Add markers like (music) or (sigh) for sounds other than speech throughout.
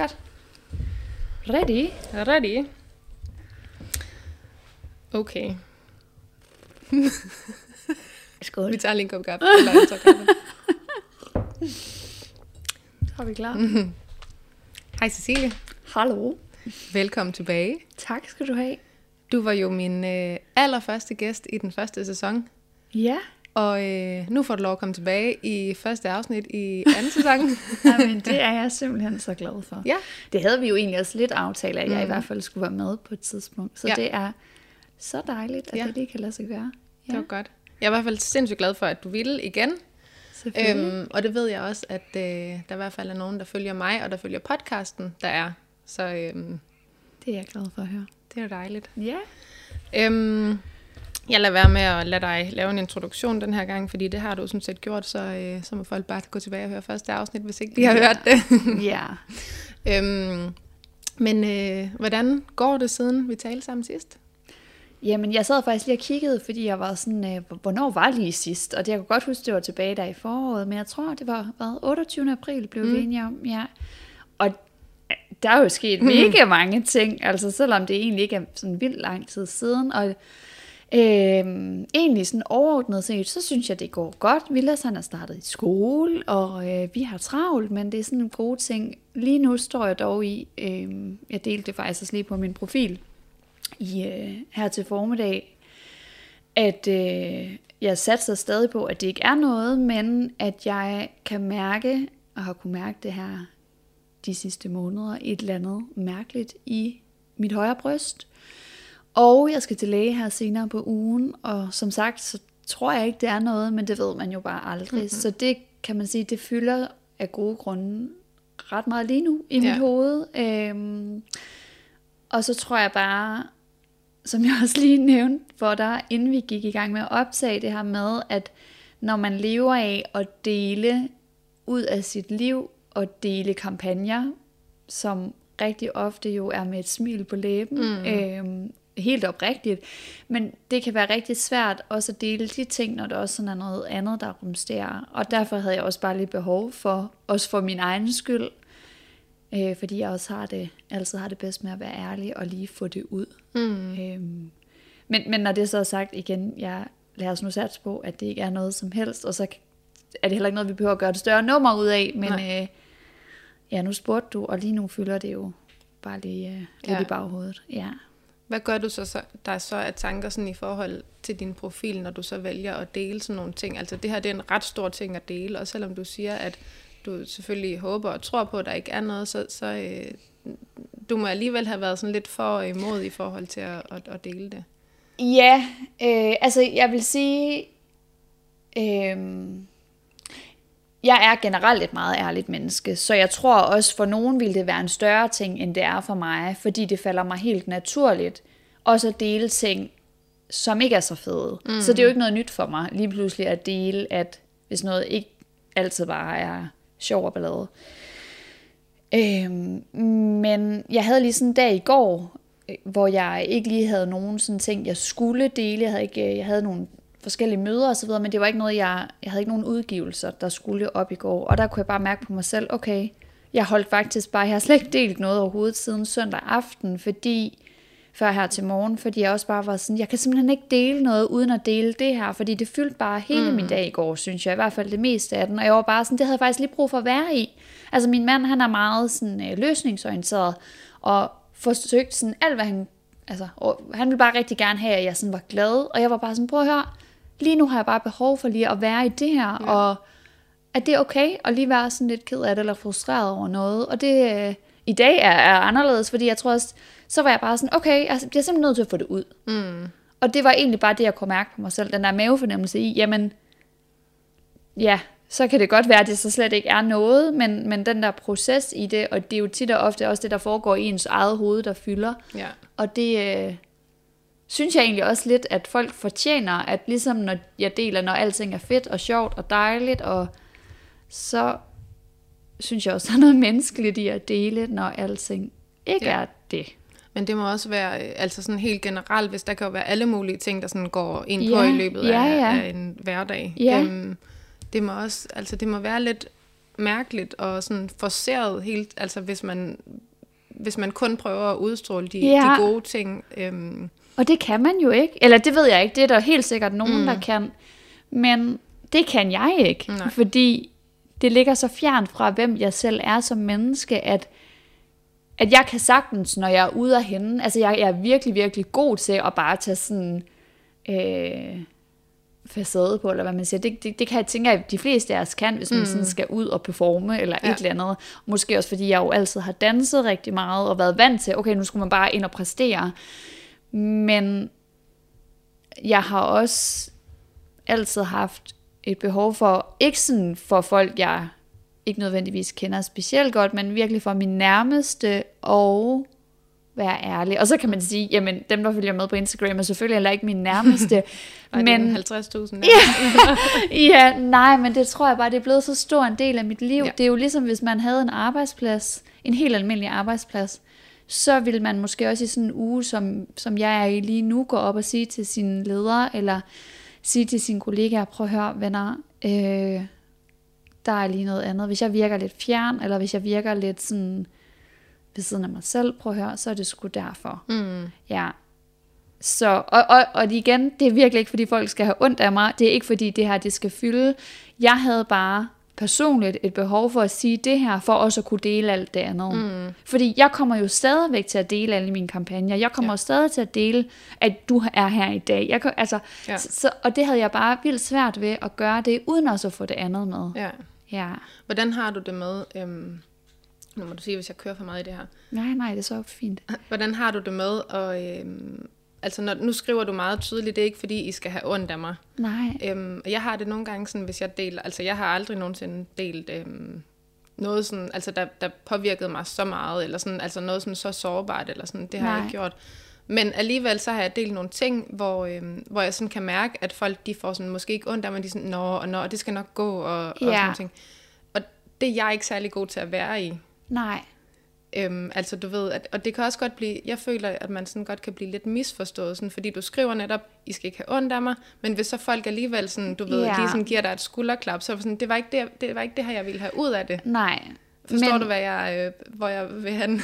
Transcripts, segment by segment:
Godt. Ready? Ready? Okay. Skål. Vi tager lige en kop kaffe. (laughs) Eller en tår kaffe. Så er vi klar. Hej Cecilie. Hallo. Velkommen tilbage. Tak skal du have. Du var jo min øh, allerførste gæst i den første sæson. Ja. Og øh, nu får du lov at komme tilbage i første afsnit i anden sæson. (laughs) Jamen, det er jeg simpelthen så glad for. ja. Det havde vi jo egentlig også lidt aftalt, at jeg i hvert fald skulle være med på et tidspunkt. Så Ja. ja. det er så dejligt, at Ja. ja. det lige kan lade sig gøre. Det var godt. Jeg er i hvert fald sindssygt glad for, at du ville igen. Øhm, og det ved jeg også, at øh, der i hvert fald er nogen, der følger mig, og der følger podcasten, der er. Så øhm, Det er jeg glad for at høre. det er jo dejligt. Ja. Øhm, jeg lader være med at lade dig lave en introduktion den her gang, fordi det har du sådan set gjort, så, øh, så må folk bare gå tilbage og høre første afsnit, hvis ikke de har Ja. hørt det. (laughs) Ja. øhm, men øh, hvordan går det, siden vi talte sammen sidst? Jamen, jeg sad faktisk lige og kiggede, fordi jeg var sådan, øh, hvornår var lige sidst? Og det, jeg kunne godt huske, det var tilbage der i foråret, men jeg tror, det var hvad, 28. april blev mm. vi enige om. Ja. Og øh, der er jo sket mega mange ting, altså selvom det egentlig ikke er sådan vildt lang tid siden. Og Øhm, egentlig sådan overordnet set, så synes jeg, det går godt. Vilas han er startet i skole, og øh, vi har travlt, men det er sådan en gode ting. Lige nu står jeg dog i, øh, jeg delte det faktisk også lige på min profil, i, øh, her til formiddag, at øh, jeg satser stadig på, at det ikke er noget, men at jeg kan mærke, og har kunne mærke det her de sidste måneder, et eller andet mærkeligt i mit højre bryst. Og jeg skal til læge her senere på ugen, og som sagt, så tror jeg ikke, det er noget, men det ved man jo bare aldrig. Mm-hmm. Så det kan man sige, det fylder af gode grunde ret meget lige nu i mit Ja. hoved. Øhm, og så tror jeg bare, som jeg også lige nævnte for dig, inden vi gik i gang med at optage det her med, at når man lever af at dele ud af sit liv og dele kampagner, som rigtig ofte jo er med et smil på læben, mm. øhm, helt oprigtigt, men det kan være rigtig svært også at dele de ting, når der også sådan er noget andet, der rumsterer. Og derfor havde jeg også bare lige behov for, også for min egen skyld, øh, fordi jeg også har det, altid har det bedst med at være ærlig og lige få det ud. Mm. Øhm, men, men når det så er sagt igen, jeg lader os nu satse på, at det ikke er noget som helst, og så er det heller ikke noget, vi behøver at gøre et større nummer ud af, men øh, ja, nu spurgte du, og lige nu fylder det jo bare lige øh, lidt Ja. i baghovedet. Ja. Hvad gør du så, så der så af tanker sådan i forhold til din profil, når du så vælger at dele sådan nogle ting? Altså det her det er en ret stor ting at dele, og selvom du siger, at du selvfølgelig håber og tror på, at der ikke er noget, så, så øh, du må alligevel have været sådan lidt for imod i forhold til at, at, at dele det. Ja, øh, altså jeg vil sige, øh, jeg er generelt et meget ærligt menneske, så jeg tror også for nogen vil det være en større ting, end det er for mig, fordi det falder mig helt naturligt også at dele ting, som ikke er så fede. Mm. Så det er jo ikke noget nyt for mig lige pludselig at dele, at hvis noget ikke altid bare er sjov og ballade. Øhm, men jeg havde lige sådan en dag i går, øh, hvor jeg ikke lige havde nogen sådan ting, jeg skulle dele. Jeg havde, ikke, øh, jeg havde nogle forskellige møder og så videre, men det var ikke noget, jeg, jeg havde ikke nogen udgivelser, der skulle op i går. Og der kunne jeg bare mærke på mig selv, okay, jeg holdt faktisk bare, jeg har slet ikke delt noget overhovedet siden søndag aften, fordi før her til morgen, fordi jeg også bare var sådan, jeg kan simpelthen ikke dele noget uden at dele det her, fordi det fyldte bare hele mm. min dag i går, synes jeg, i hvert fald det meste af den, og jeg var bare sådan, det havde jeg faktisk lige brug for at være i. Altså min mand, han er meget sådan øh, løsningsorienteret, og forsøgt sådan alt, hvad han, altså, og han ville bare rigtig gerne have, at jeg sådan var glad, og jeg var bare sådan, prøv at høre, lige nu har jeg bare behov for lige at være i det her, ja. og at det er okay at lige være sådan lidt ked af det, eller frustreret over noget, og det øh, i dag er, er anderledes, fordi jeg tror også, så var jeg bare sådan, okay, jeg bliver simpelthen nødt til at få det ud. Mm. Og det var egentlig bare det, jeg kunne mærke på mig selv, den der mavefornemmelse i, jamen, ja, så kan det godt være, at det så slet ikke er noget, men, men den der proces i det, og det er jo tit og ofte også det, der foregår i ens eget hoved, der fylder. Ja. Og det øh, synes jeg egentlig også lidt, at folk fortjener, at ligesom når jeg deler, når alting er fedt og sjovt og dejligt, og så synes jeg også, (laughs) der er noget menneskeligt i at dele, når alting ikke Ja. er det. Men det må også være, øh, altså sådan helt generelt, hvis der kan jo være alle mulige ting, der sådan går ind på Ja, i løbet ja, af, ja. af en hverdag. Ja. Øhm, det må også, altså det må være lidt mærkeligt og sådan forceret helt, altså hvis man, hvis man kun prøver at udstråle de, Ja. de gode ting. Øhm, Og det kan man jo ikke. Eller det ved jeg ikke. Det er der helt sikkert nogen, Mm. der kan. Men det kan jeg ikke. Nej. Fordi det ligger så fjernt fra, hvem jeg selv er som menneske, at, at jeg kan sagtens, når jeg er ude af hende, altså jeg, jeg er virkelig, virkelig god til at bare tage sådan øh, facade på, eller hvad man siger. Det, det, det kan jeg tænke, at de fleste af os kan, hvis man mm. sådan skal ud og performe, eller Ja. ja. et eller andet. Måske også, fordi jeg jo altid har danset rigtig meget, og været vant til, okay, nu skulle man bare ind og præstere. Men jeg har også altid haft et behov for, ikke sådan for folk, jeg ikke nødvendigvis kender specielt godt, men virkelig for min nærmeste og være ærlig. Og så kan man sige, jamen dem, der følger med på Instagram, er selvfølgelig heller ikke min nærmeste. (laughs) men, men 50.000 (laughs) ja, nej, men det tror jeg bare, det er blevet så stor en del af mit liv. Ja. Ja. Det er jo ligesom, hvis man havde en arbejdsplads, en helt almindelig arbejdsplads, så vil man måske også i sådan en uge, som, som jeg er i lige nu, gå op og sige til sine ledere, eller sige til sine kollegaer, prøv at høre, venner, øh, der er lige noget andet. Hvis jeg virker lidt fjern, eller hvis jeg virker lidt sådan ved siden af mig selv, prøv at høre, så er det sgu derfor. Mm. Ja. Så, og, og, og igen, det er virkelig ikke, fordi folk skal have ondt af mig. Det er ikke, fordi det her, det skal fylde. Jeg havde bare personligt et behov for at sige det her, for også at kunne dele alt det andet. Mm. Fordi jeg kommer jo stadigvæk til at dele alle mine kampagner. Jeg kommer Ja. jo stadig til at dele, at du er her i dag. Jeg kan, altså, Ja. så, og det havde jeg bare vildt svært ved at gøre det, uden også at få det andet med. Ja. Ja. Hvordan har du det med, øhm, nu må du sige, hvis jeg kører for meget i det her, Nej, nej, det er så fint. hvordan har du det med, at, øhm, altså når, nu skriver du meget tydeligt, det er ikke fordi, I skal have ondt af mig. Nej. Øhm, og jeg har det nogle gange sådan, hvis jeg deler, altså jeg har aldrig nogensinde delt øhm, noget sådan, altså der, der påvirkede mig så meget, eller sådan, altså noget sådan så sårbart, eller sådan, det har jeg Nej. ikke gjort. Men alligevel så har jeg delt nogle ting, hvor, øhm, hvor jeg sådan kan mærke, at folk de får sådan, måske ikke ondt af mig, de er sådan, nå, og nå, og det skal nok gå, og, og sådan Ja. ting. Og det er jeg ikke særlig god til at være i. Nej. Øhm, altså du ved, at, og det kan også godt blive, jeg føler, at man sådan godt kan blive lidt misforstået, sådan, fordi du skriver netop, I skal ikke have ondt af mig, men hvis så folk alligevel sådan, du ved, Ja. lige sådan giver dig et skulderklap, så er det sådan, det var ikke det, det, var ikke det her, jeg ville have ud af det. Nej. Forstår men... du, hvad jeg, øh, hvor jeg vil hen?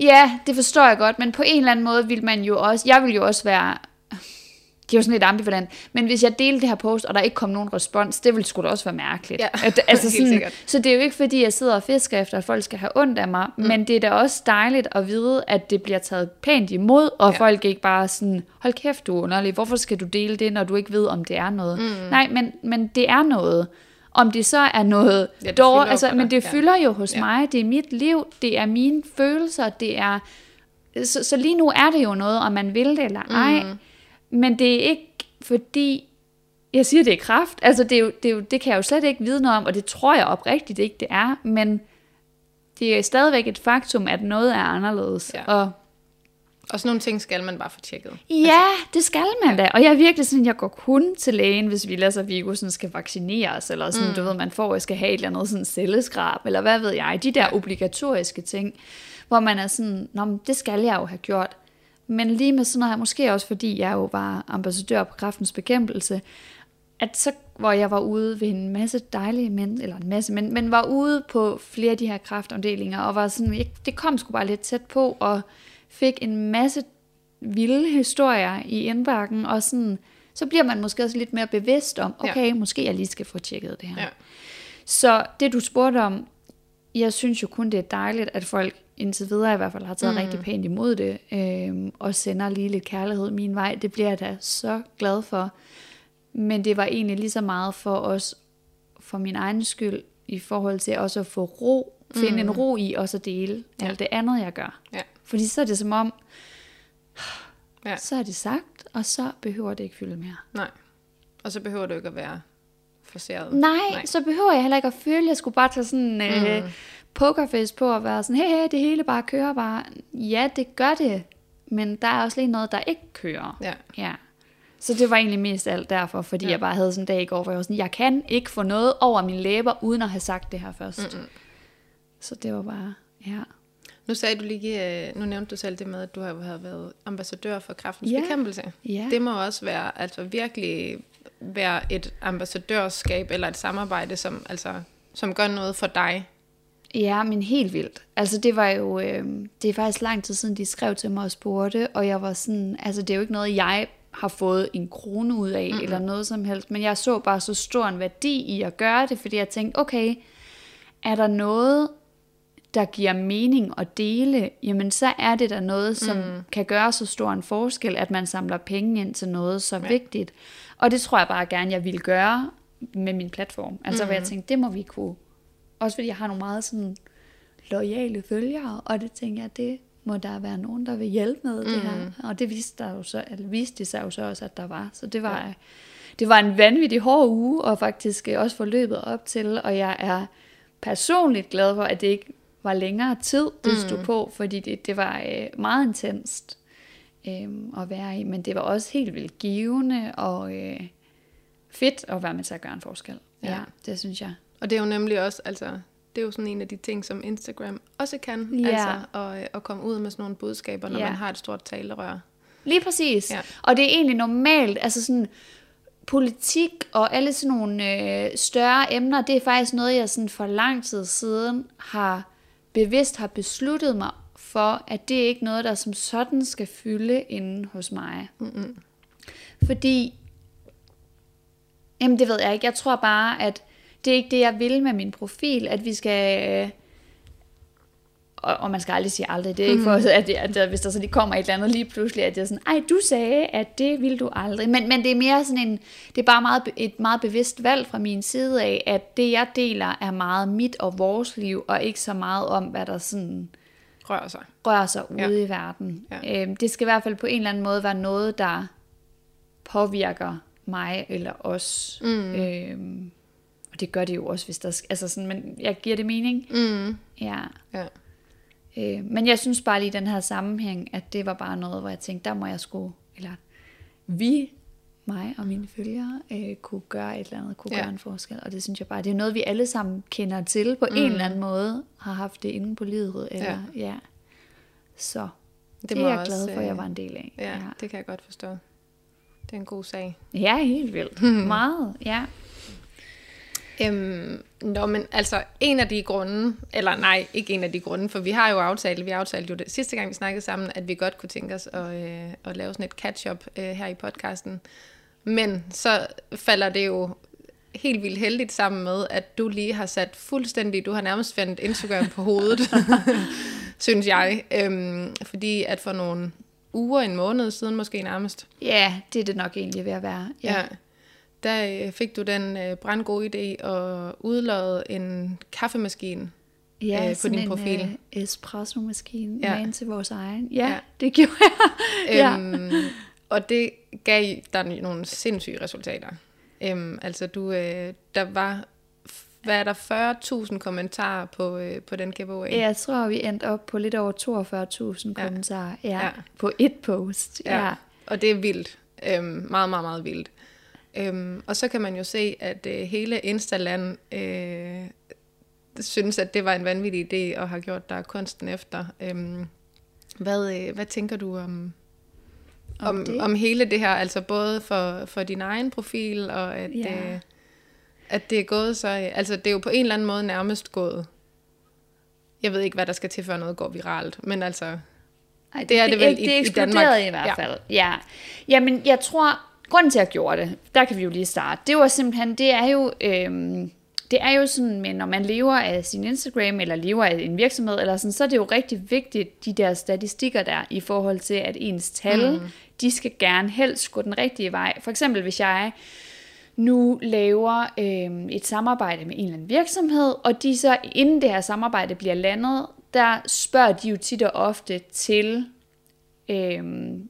Ja, det forstår jeg godt, men på en eller anden måde vil man jo også, jeg vil jo også være, det er jo sådan lidt ambivalent, men hvis jeg delte det her post, og der ikke kom nogen respons, det ville sgu da også være mærkeligt. Ja, at, altså (laughs) sådan, sikkert. så det er jo ikke fordi, jeg sidder og fisker efter, at folk skal have ondt af mig, mm. men det er da også dejligt at vide, at det bliver taget pænt imod, og Ja. ja. folk ikke bare sådan, hold kæft du er underlig, hvorfor skal du dele det, når du ikke ved, om det er noget? Mm. Nej, men, men det er noget. Om det så er noget Ja, dårligt, altså, men det ja. fylder jo hos Ja. ja. mig, det er mit liv, det er mine følelser, det er så, så lige nu er det jo noget, om man vil det eller ej. Mm. Men det er ikke fordi, jeg siger, det er kraft. Altså, det, er jo, det, er jo, det kan jeg jo slet ikke vide noget om, og det tror jeg oprigtigt ikke, det er. Men det er stadigvæk et faktum, at noget er anderledes. Ja. Og Og sådan nogle ting skal man bare få tjekket. ja, det skal man da. Og jeg er virkelig sådan, jeg går kun til lægen, hvis vi lader Vigo sådan skal vaccineres, eller sådan, mm. du ved, man får, jeg skal have et eller andet sådan celleskrab, eller hvad ved jeg, de der obligatoriske ting, hvor man er sådan, Nå, men det skal jeg jo have gjort. Men lige med sådan noget her, måske også fordi jeg jo var ambassadør på kraftens bekæmpelse, at så, hvor jeg var ude ved en masse dejlige mænd, eller en masse, men, men var ude på flere af de her kraftafdelinger, og var sådan, jeg, det kom sgu bare lidt tæt på, og fik en masse vilde historier i indbakken, og sådan, så bliver man måske også lidt mere bevidst om, okay, ja. måske jeg lige skal få tjekket det her. Ja. Så det du spurgte om, jeg synes jo kun, det er dejligt, at folk indtil videre i hvert fald har taget mm. rigtig pænt imod det, øhm, og sender lige lidt kærlighed min vej. Det bliver jeg da så glad for. Men det var egentlig lige så meget for os, for min egen skyld, i forhold til også at få ro, finde mm. en ro i også at dele Ja. alt det andet, jeg gør. Ja. Fordi så er det som om, Ja. så er det sagt, og så behøver det ikke fylde mere. Nej. Og så behøver du ikke at være forseret. Nej, Nej, så behøver jeg heller ikke at føle, at jeg skulle bare tage sådan en øh, pokerface på og være sådan, hey, hey, det hele bare kører bare. Ja, det gør det, men der er også lige noget, der ikke kører. Ja. Ja. Så det var egentlig mest alt derfor, fordi Ja. jeg bare havde sådan en dag i går, hvor jeg var sådan, jeg kan ikke få noget over mine læber, uden at have sagt det her først. Mm-mm. Så det var bare, ja. Nu sagde du lige, øh, nu nævnte du selv det med, at du har har været ambassadør for kraftens Ja. bekæmpelse. Ja. Det må også være, altså virkelig være et ambassadørskab eller et samarbejde, som altså som gør noget for dig. Ja, men helt vildt. Altså det var jo, øh, det er faktisk lang tid siden, de skrev til mig og spurgte, og jeg var sådan, altså det er jo ikke noget, jeg har fået en krone ud af, mm-hmm. eller noget som helst, men jeg så bare så stor en værdi i at gøre det, fordi jeg tænkte, okay, er der noget, der giver mening at dele, jamen så er det der noget, som mm. kan gøre så stor en forskel, at man samler penge ind til noget så ja. vigtigt. Og det tror jeg bare gerne, jeg ville gøre med min platform. Altså mm. hvor jeg tænkte, det må vi kunne. Også fordi jeg har nogle meget sådan lojale følgere, og det tænker jeg, det må der være nogen, der vil hjælpe med mm. det her. Og det viste, der jo så, eller viste sig jo så også, at der var. Så det var, ja. det var en vanvittig hård uge, og faktisk også forløbet op til, og jeg er personligt glad for, at det ikke var længere tid, det stod mm. på, fordi det, det var øh, meget intenst øh, at være i, men det var også helt vildt givende og øh, fedt at være med til at gøre en forskel. Ja, ja det synes jeg. Og det er jo nemlig også, altså, det er jo sådan en af de ting, som Instagram også kan, ja. altså at, at komme ud med sådan nogle budskaber, når ja. man har et stort talerør. Lige præcis. Ja. Og det er egentlig normalt, altså sådan, politik og alle sådan nogle øh, større emner, det er faktisk noget, jeg sådan for lang tid siden har bevidst har besluttet mig for, at det er ikke noget, der som sådan skal fylde inde hos mig. Mm-hmm. Fordi, jamen det ved jeg ikke, jeg tror bare, at det er ikke det, jeg vil med min profil, at vi skal... Øh, og, og man skal aldrig sige aldrig, det er ikke for, hmm. at, at, at hvis der så lige kommer et eller andet lige pludselig, at jeg er sådan, ej, du sagde, at det vil du aldrig. Men, men det er mere sådan en, det er bare meget, et meget bevidst valg fra min side af, at det jeg deler er meget mit og vores liv, og ikke så meget om, hvad der sådan rører sig, rører sig ude ja. i verden. Ja. Øhm, det skal i hvert fald på en eller anden måde være noget, der påvirker mig eller os. Mm. Øhm, det gør det jo også, hvis der... Altså sådan, men jeg giver det mening. Mm. Ja. ja. Øh, men jeg synes bare lige i den her sammenhæng, at det var bare noget, hvor jeg tænkte, der må jeg sgu... Eller vi, mig og mine følgere, øh, kunne gøre et eller andet, kunne ja. gøre en forskel. Og det synes jeg bare, det er noget, vi alle sammen kender til på mm. en eller anden måde, har haft det inde på livet. Eller, ja. ja. Så det, det er jeg også, glad for, at jeg var en del af. Ja, ja, det kan jeg godt forstå. Det er en god sag. Ja, helt vildt. (laughs) Meget, ja. Øhm, nå, men altså, en af de grunde, eller nej, ikke en af de grunde, for vi har jo aftalt, vi aftalte jo det sidste gang, vi snakkede sammen, at vi godt kunne tænke os at, øh, at lave sådan et catch-up øh, her i podcasten. Men så falder det jo helt vildt heldigt sammen med, at du lige har sat fuldstændig, du har nærmest vendt Instagram på hovedet, (laughs) synes jeg. Øhm, fordi at for nogle uger, en måned siden måske nærmest. Ja, det er det nok egentlig ved at være. Ja. ja der øh, fik du den øh, brandgode idé at udlade en kaffemaskine ja, øh, på din profil. Ja, en espresso-maskine ja. med til vores egen. Ja, ja. det gjorde jeg. (laughs) ja. øhm, og det gav dig nogle sindssyge resultater. Øhm, altså du, øh, der var hvad er der, 40.000 kommentarer på, øh, på den giveaway? Ja, jeg tror, vi endte op på lidt over 42.000 ja. kommentarer ja, ja. på et post. Ja. ja. Og det er vildt. Øhm, meget, meget, meget vildt. Øhm, og så kan man jo se, at øh, hele Instaland øh, synes, at det var en vanvittig idé at have gjort der kunsten efter. Øhm, hvad, øh, hvad tænker du om, om, om, om hele det her, altså både for, for din egen profil, og at, ja. øh, at det er gået så, altså det er jo på en eller anden måde nærmest gået. Jeg ved ikke, hvad der skal til, før noget går viralt, men altså, Ej, det, det er det, det vel det, i, det i Danmark. i hvert fald, ja. ja. Jamen, jeg tror, grunden til, at jeg gjorde det, der kan vi jo lige starte, det var simpelthen, det er jo, øhm, det er jo sådan, men når man lever af sin Instagram, eller lever af en virksomhed, eller sådan, så er det jo rigtig vigtigt, de der statistikker der, i forhold til, at ens tal, mm. de skal gerne helst gå den rigtige vej. For eksempel, hvis jeg nu laver øhm, et samarbejde med en eller anden virksomhed, og de så, inden det her samarbejde bliver landet, der spørger de jo tit og ofte til, øhm,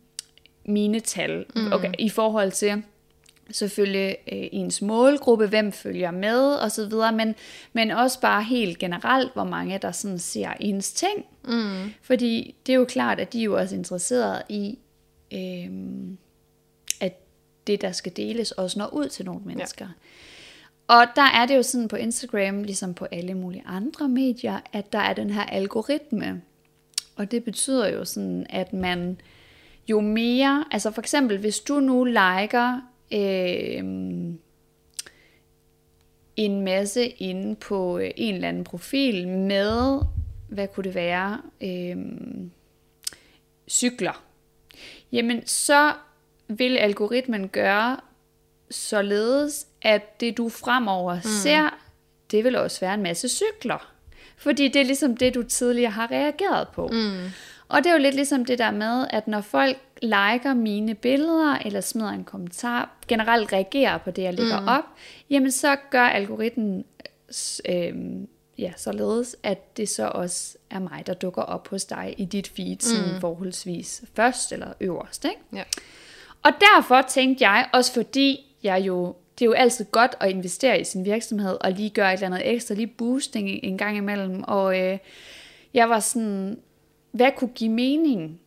mine tal mm. okay, i forhold til selvfølgelig øh, ens målgruppe, hvem følger med og så videre, men, men også bare helt generelt, hvor mange der sådan ser ens ting. Mm. Fordi det er jo klart, at de er jo også interesseret i, øh, at det, der skal deles, også når ud til nogle mennesker. Ja. Og der er det jo sådan på Instagram, ligesom på alle mulige andre medier, at der er den her algoritme. Og det betyder jo sådan, at man jo mere, altså for eksempel, hvis du nu liker, øh, en masse inde på øh, en eller anden profil med, hvad kunne det være, øhm, cykler, jamen så vil algoritmen gøre således, at det du fremover mm. ser, det vil også være en masse cykler. Fordi det er ligesom det, du tidligere har reageret på. Mm. Og det er jo lidt ligesom det der med, at når folk liker mine billeder, eller smider en kommentar, generelt reagerer på det, jeg lægger mm. op, jamen så gør algoritmen øh, ja, således, at det så også er mig, der dukker op hos dig i dit feed, sådan mm. forholdsvis først eller øverst. Ikke? Ja. Og derfor tænkte jeg, også fordi jeg jo, det er jo altid godt at investere i sin virksomhed, og lige gøre et eller andet ekstra, lige boosting en gang imellem, og øh, jeg var sådan, hvad kunne give mening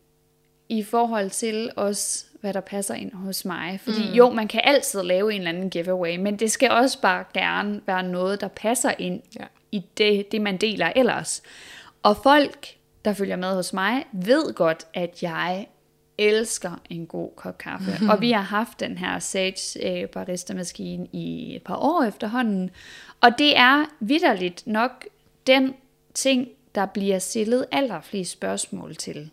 i forhold til også, hvad der passer ind hos mig. Fordi mm. jo, man kan altid lave en eller anden giveaway, men det skal også bare gerne være noget, der passer ind Ja. i det, det, man deler ellers. Og folk, der følger med hos mig, ved godt, at jeg elsker en god kop kaffe. Mm-hmm. Og vi har haft den her Sage øh, barista-maskine i et par år efterhånden. Og det er vidderligt nok den ting, der bliver stillet allerflest spørgsmål til.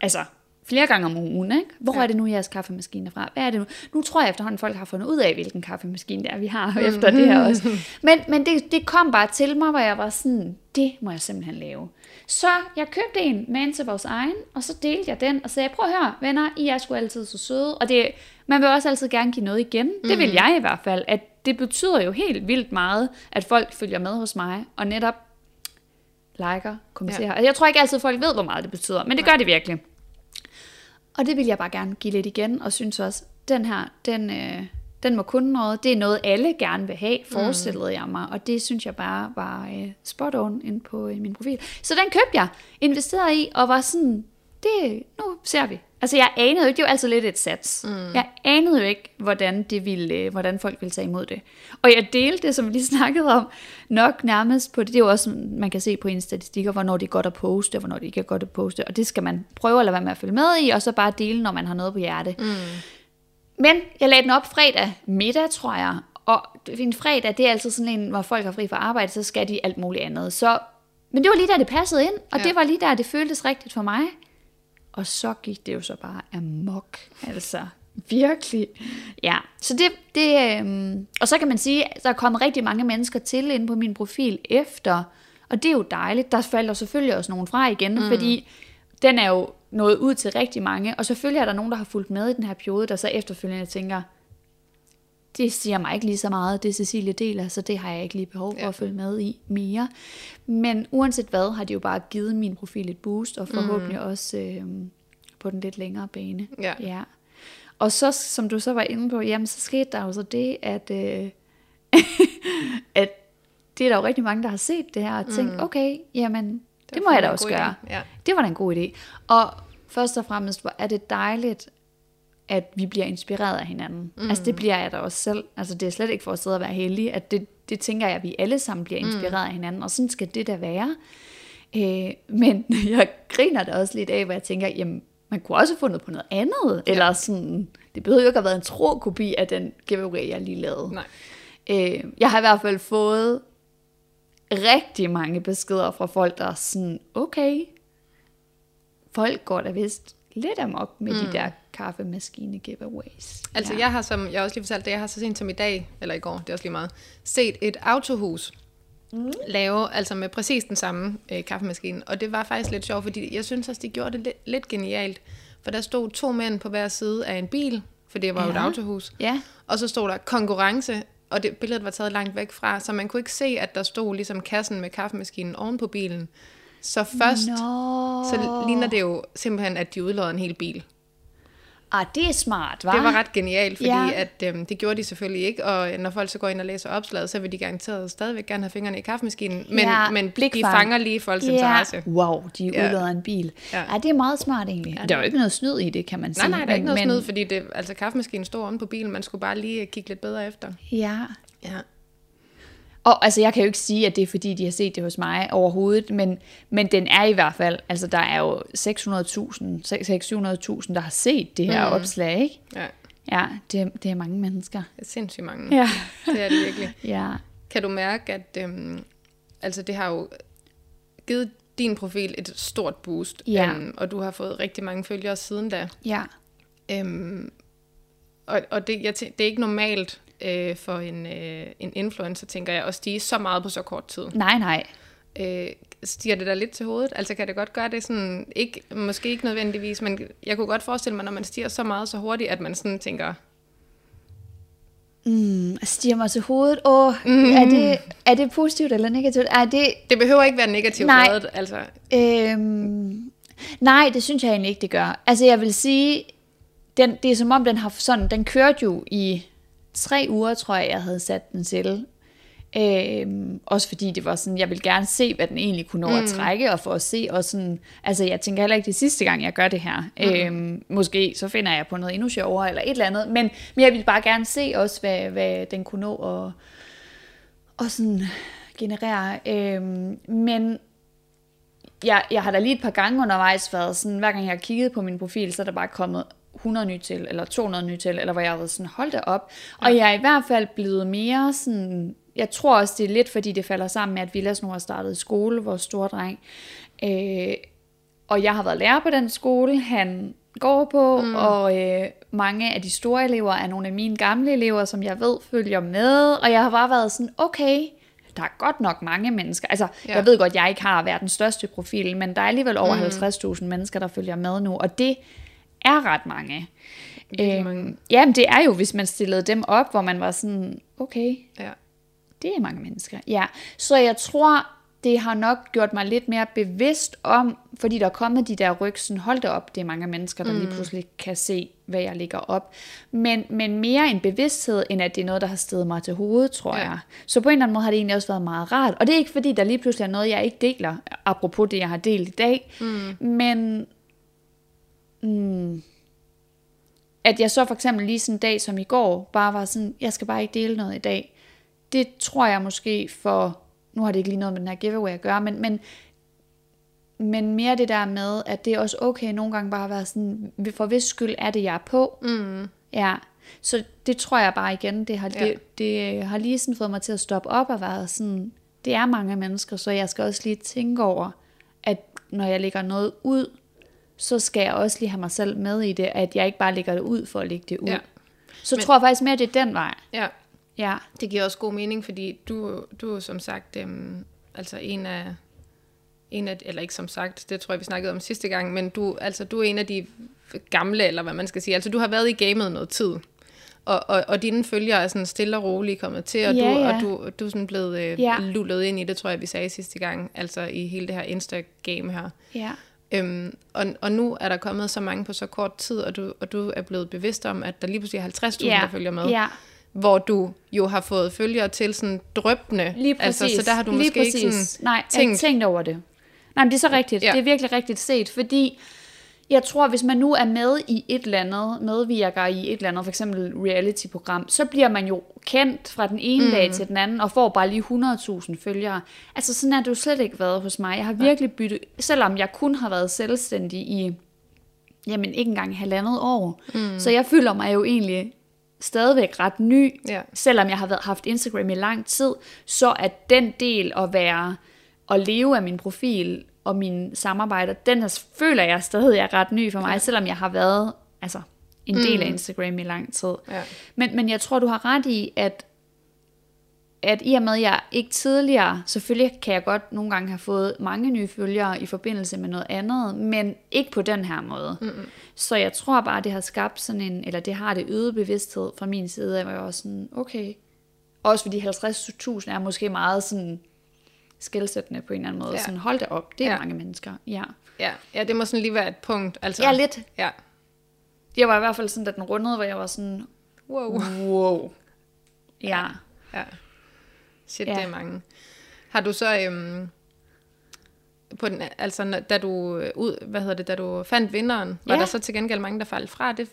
Altså, flere gange om ugen, ikke? Hvor ja. er det nu, jeres kaffemaskine er fra? Hvad er det nu? Nu tror jeg efterhånden, folk har fundet ud af, hvilken kaffemaskine det er, vi har mm. efter det her også. (laughs) Men, men det, det kom bare til mig, hvor jeg var sådan, det må jeg simpelthen lave. Så jeg købte en med en til vores egen, og så delte jeg den, og sagde, prøv at høre, venner, I er sgu altid så søde. Og det, man vil også altid gerne give noget igen. Mm. Det vil jeg i hvert fald, at det betyder jo helt vildt meget, at folk følger med hos mig, og netop liker, kommenterer. Ja. Altså, jeg tror ikke altid, folk ved, hvor meget det betyder, men det gør det virkelig. Og det vil jeg bare gerne give lidt igen, og synes også, den her, den, øh, den må kunne noget. Det er noget, alle gerne vil have, forestillede mm. jeg mig. Og det synes jeg bare var øh, spot on inde på øh, min profil. Så den købte jeg, investerede i, og var sådan, det, nu ser vi. Altså jeg anede jo ikke, det var altid lidt et sats. Mm. Jeg anede jo ikke, hvordan, det ville, øh, hvordan folk ville tage imod det. Og jeg delte det, som vi lige (laughs) snakkede om, nok nærmest på det. Det er jo også, man kan se på en statistikker, hvornår det er godt at poste, og hvornår det ikke er godt at poste. Og det skal man prøve at lade være med at følge med i, og så bare dele, når man har noget på hjerte. Mm. Men jeg lagde den op fredag middag, tror jeg. Og en fredag, det er altid sådan en, hvor folk har fri fra arbejde, så skal de alt muligt andet. Så, men det var lige der, det passede ind, og ja. det var lige der, det føltes rigtigt for mig. Og så gik det jo så bare amok. Altså, virkelig. Ja, så det, det øhm, og så kan man sige, at der er kommet rigtig mange mennesker til ind på min profil efter, og det er jo dejligt. Der falder selvfølgelig også nogen fra igen, mm. fordi den er jo nået ud til rigtig mange, og selvfølgelig er der nogen, der har fulgt med i den her periode, der så efterfølgende tænker, det siger mig ikke lige så meget, det Cecilie deler, så det har jeg ikke lige behov for ja. at følge med i mere. Men uanset hvad, har de jo bare givet min profil et boost, og forhåbentlig mm. også øh, på den lidt længere bane. Ja. ja. Og så, som du så var inde på, jamen så skete der jo så det, at, øh, (laughs) at det er der jo rigtig mange, der har set det her, og tænkt, mm. okay, jamen, det, det må jeg da også gøre. Ja. Det var da en god idé. Og først og fremmest hvor er det dejligt, at vi bliver inspireret af hinanden. Mm. Altså det bliver jeg da også selv. Altså det er slet ikke for at sidde og være heldig, at det, det tænker jeg, at vi alle sammen bliver inspireret mm. af hinanden, og sådan skal det da være. Øh, men (laughs) jeg griner da også lidt af, hvor jeg tænker, jamen man kunne også have fundet på noget andet, ja. eller sådan, det behøver jo ikke at have været en tro kopi af den giveaway, jeg lige lavede. Nej. Øh, jeg har i hvert fald fået rigtig mange beskeder fra folk, der er sådan, okay, folk går da vist lidt amok med mm. de der kaffemaskine giveaways. Altså ja. jeg har, som jeg også lige fortalte det, jeg har så sent som i dag, eller i går, det er også lige meget, set et autohus mm. lave, altså med præcis den samme øh, kaffemaskine. Og det var faktisk lidt sjovt, fordi jeg synes også, de gjorde det lidt, lidt genialt. For der stod to mænd på hver side af en bil, for det var jo et autohus. Ja. Og så stod der konkurrence, og det billedet var taget langt væk fra, så man kunne ikke se, at der stod ligesom kassen med kaffemaskinen oven på bilen. Så først, Nå. så ligner det jo simpelthen, at de udlodder en hel bil. Ah, det er smart, hva'? Det var ret genialt, fordi Ja. ja. at, øhm, det gjorde de selvfølgelig ikke, og når folk så går ind og læser opslaget, så vil de garanteret stadigvæk gerne have fingrene i kaffemaskinen, men, Ja, men de fanger lige folks interesse. Wow, de Ja. udlader en bil. Ja. Ja. det er meget smart egentlig. Ja, der er jo ikke noget snyd i det, kan man Nej, sige. nej, der er ikke noget men, snyd, fordi det, altså, kaffemaskinen stod omme på bilen, man skulle bare lige kigge lidt bedre efter. Ja, Ja. Og altså, jeg kan jo ikke sige, at det er fordi, de har set det hos mig overhovedet, men, men den er i hvert fald, altså der er jo 600.000, 600.000, der har set det her mm. opslag, ikke? ja. Ja, det, er- det er mange mennesker. Det er sindssygt mange. Ja. Det er det virkelig. (laughs) Ja. Kan du mærke, at øhm, altså det har jo givet din profil et stort boost, Ja. øhm, og du har fået rigtig mange følgere siden da. Ja. Øhm, og og det, jeg tæ- det er ikke normalt øh, for en, øh, en influencer, tænker jeg, at stige så meget på så kort tid. Nej, nej. Øh, stiger det der lidt til hovedet? Altså kan det godt gøre det sådan, ikke, måske ikke nødvendigvis, men jeg kunne godt forestille mig, når man stiger så meget så hurtigt, at man sådan tænker, Mm, stiger mig til hovedet. Åh, mm. er, det, er det positivt eller negativt? Er det, det behøver ikke være negativt Nej. lavet, altså. Øhm, nej, det synes jeg egentlig ikke, det gør. Altså, jeg vil sige, den, det er som om, den har sådan, den kørte jo i tre uger, tror jeg, jeg havde sat den til. Øhm, også fordi det var sådan, jeg vil gerne se, hvad den egentlig kunne nå mm. at trække, og for at se, og sådan, altså jeg tænker heller ikke, det sidste gang, jeg gør det her. Mm. Øhm, måske så finder jeg på noget endnu sjovere, eller et eller andet, men, men jeg vil bare gerne se også, hvad, hvad den kunne nå at, og sådan generere. Øhm, men jeg, jeg har da lige et par gange undervejs været sådan, hver gang jeg har kigget på min profil, så er der bare kommet 100 nye til, eller 200 nye til, eller hvor jeg har været sådan, hold da op. Og jeg er i hvert fald blevet mere sådan, jeg tror også, det er lidt, fordi det falder sammen med, at Villas nu har startet skole, vores store dreng. Øh, og jeg har været lærer på den skole, han går på, mm. og øh, mange af de store elever er nogle af mine gamle elever, som jeg ved følger med, og jeg har bare været sådan, okay, der er godt nok mange mennesker. Altså, ja. Ja. jeg ved godt, jeg ikke har verdens største profil, men der er alligevel over mm. 50.000 mennesker, der følger med nu, og det er ret mange. Virkelig mange. Jamen, det er jo, hvis man stillede dem op, hvor man var sådan, okay, Ja. det er mange mennesker. Ja, så jeg tror, det har nok gjort mig lidt mere bevidst om, fordi der er kommet de der ryg, sådan, hold da op, det er mange mennesker, der mm. lige pludselig kan se, hvad jeg ligger op. Men, men mere en bevidsthed, end at det er noget, der har stedet mig til hovedet, tror Ja. jeg. Så på en eller anden måde har det egentlig også været meget rart. Og det er ikke fordi, der lige pludselig er noget, jeg ikke deler, apropos det, jeg har delt i dag. Mm. Men mm, at jeg så for eksempel lige sådan en dag som i går, bare var sådan, jeg skal bare ikke dele noget i dag. Det tror jeg måske for, nu har det ikke lige noget med den her giveaway at gøre, men, men, men mere det der med, at det er også okay nogle gange bare at være sådan, for hvis skyld er det, jeg er på. Mm. Ja, så det tror jeg bare igen, det har, Ja. det, det har lige sådan fået mig til at stoppe op og være sådan, det er mange mennesker, så jeg skal også lige tænke over, at når jeg lægger noget ud, så skal jeg også lige have mig selv med i det, at jeg ikke bare lægger det ud for at lægge det ud. Ja. Så Men- tror jeg faktisk mere, at det er den vej. ja. Ja, Det giver også god mening, fordi du, du er som sagt øhm, altså en af, en af, eller ikke som sagt, det tror jeg, vi snakkede om sidste gang, men du, altså, du er en af de gamle, eller hvad man skal sige. Altså, du har været i gamet noget tid. Og, og, og dine følgere er sådan stille og roligt kommet til, og, Ja, du, ja. og du, du er sådan blevet øh, Ja. lullet ind i det, tror jeg, vi sagde sidste gang, altså i hele det her Insta-game her. ja, Øhm, og, og nu er der kommet så mange på så kort tid, og du, og du er blevet bevidst om, at der lige pludselig er 50.000, ja, der følger med Ja, hvor du jo har fået følgere til sådan drøbende. lige præcis. Altså, så der har du lige måske præcis. ikke sådan Nej, jeg tænkt, tænkt over det. Nej, men det er så rigtigt. Ja. Det er virkelig rigtigt set, fordi jeg tror, hvis man nu er med i et eller andet, medvirker i et eller andet, for eksempel reality-program, så bliver man jo kendt fra den ene mm. dag til den anden, og får bare lige 100.000 følgere. Altså sådan er det jo slet ikke været hos mig. Jeg har virkelig byttet, selvom jeg kun har været selvstændig i, jamen ikke engang halvandet år, mm. så jeg føler mig jo egentlig stadigvæk ret ny, Ja. selvom jeg har været, haft Instagram i lang tid, så at den del at være, at leve af min profil og mine samarbejder, den er, føler jeg stadig er ret ny for mig, selvom jeg har været altså, en del af Instagram i lang tid. Ja. Men, men jeg tror, du har ret i, at, at i og med, at jeg ikke tidligere, selvfølgelig kan jeg godt nogle gange have fået mange nye følgere i forbindelse med noget andet, men ikke på den her måde. Mm-hmm. Så jeg tror bare, det har skabt sådan en, eller det har det øget bevidsthed fra min side, hvor jeg var sådan, okay. Også fordi 50.000 er måske meget sådan skældsættende på en eller anden måde. Ja. Sådan, hold da op, det er Ja. mange mennesker. Ja. Ja, ja, det må sådan lige være et punkt. Altså, ja, lidt. Ja. Jeg var i hvert fald sådan, da den rundede, hvor jeg var sådan, Wow. wow. Ja. Ja. Shit, Ja. det er mange. Har du så, øhm, på den, altså, da du, øh, ud, hvad hedder det, da du fandt vinderen, var Ja. der så til gengæld mange, der faldt fra det?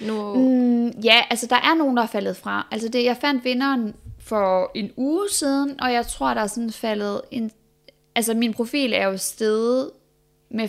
Nu, Mm, ja, altså der er nogen, der er faldet fra. Altså det, jeg fandt vinderen for en uge siden, og jeg tror, der er sådan faldet en... Altså min profil er jo steget med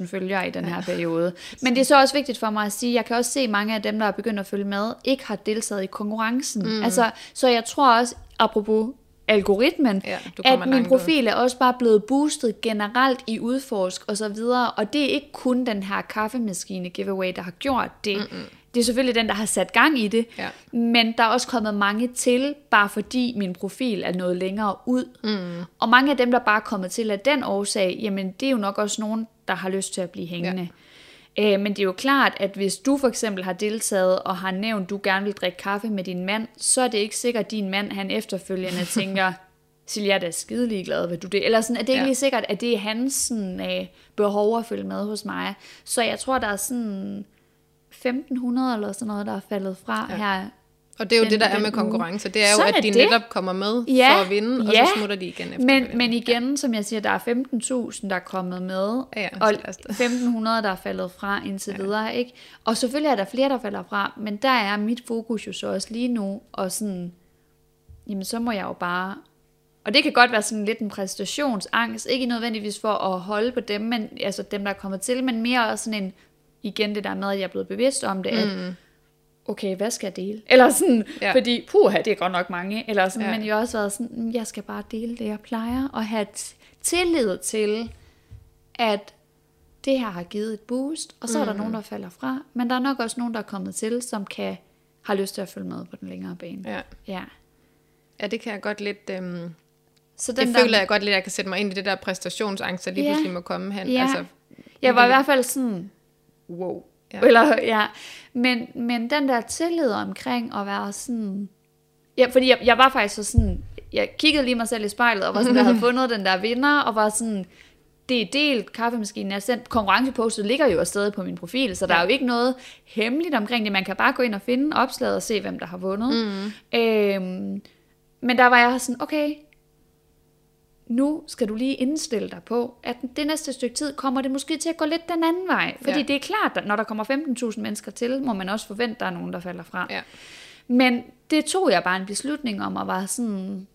15.000 følgere i den her periode. Men det er så også vigtigt for mig at sige, jeg kan også se at mange af dem, der er begyndt at følge med, ikke har deltaget i konkurrencen. Mm. Altså, så jeg tror også, apropos algoritmen, Ja, at min profil er også bare blevet boostet generelt i udforsk og så videre, og det er ikke kun den her kaffemaskine giveaway, der har gjort det. Mm-mm. Det er selvfølgelig den, der har sat gang i det, Ja. men der er også kommet mange til, bare fordi min profil er noget længere ud. Mm. Og mange af dem, der bare er kommet til af den årsag, jamen det er jo nok også nogen, der har lyst til at blive hængende. Ja. Øh, men det er jo klart, at hvis du for eksempel har deltaget og har nævnt, at du gerne vil drikke kaffe med din mand, så er det ikke sikkert, at din mand han efterfølgende (laughs) tænker, Silja, jeg er da skide ligeglad, vil du det? Eller sådan, at det er ikke Ja. lige sikkert, at det er hans sådan, øh, behov at følge med hos mig. Så jeg tror, der er sådan 1500 eller sådan noget, der er faldet fra ja. her. Og det er jo den- det, der er med konkurrence. Det er jo, at de det. netop kommer med Ja, for at vinde, og ja. så smutter de igen efter. Men, men igen, som jeg siger, der er 15.000, der er kommet med, Ja, ja, og så lad os da. 1.500, der er faldet fra indtil ja. videre. Ikke? Og selvfølgelig er der flere, der falder fra, men der er mit fokus jo så også lige nu, og sådan, jamen så må jeg jo bare... Og det kan godt være sådan lidt en præstationsangst, ikke nødvendigvis for at holde på dem, men, altså dem, der er kommet til, men mere også sådan en, igen det der med, at jeg er blevet bevidst om det, mm. at okay, hvad skal jeg dele? Eller sådan, Ja. fordi puha, det er godt nok mange. Eller sådan, Ja. Men jeg har også været sådan, "Mm, jeg skal bare dele det, jeg plejer, og have tillid til, at det her har givet et boost, og så mm. er der nogen, der falder fra, men der er nok også nogen, der er kommet til, som kan har lyst til at følge med på den længere bane. Ja. ja. ja, det kan jeg godt lidt... Øhm, Så det den føler der, jeg godt lidt, at jeg kan sætte mig ind i det der præstationsangst, der lige Ja. pludselig må komme hen. Ja. Altså, jeg var i hvert fald sådan, wow. Ja. Eller, ja. Men, men den der tillid omkring at være sådan... Ja, fordi jeg, jeg var faktisk så sådan... Jeg kiggede lige mig selv i spejlet, og var sådan, jeg havde (laughs) fundet den der vinder, og var sådan... Det er delt, kaffemaskinen er sendt. Konkurrencepostet ligger jo afsted på min profil, så der Ja. er jo ikke noget hemmeligt omkring det. Man kan bare gå ind og finde opslaget og se, hvem der har vundet. Mm. Øhm, men der var jeg sådan, okay, nu skal du lige indstille dig på, at det næste stykke tid kommer det måske til at gå lidt den anden vej. Fordi Ja. det er klart, at når der kommer 15.000 mennesker til, må man også forvente, at der er nogen, der falder fra. Ja. Men det tog jeg bare en beslutning om, og var sådan,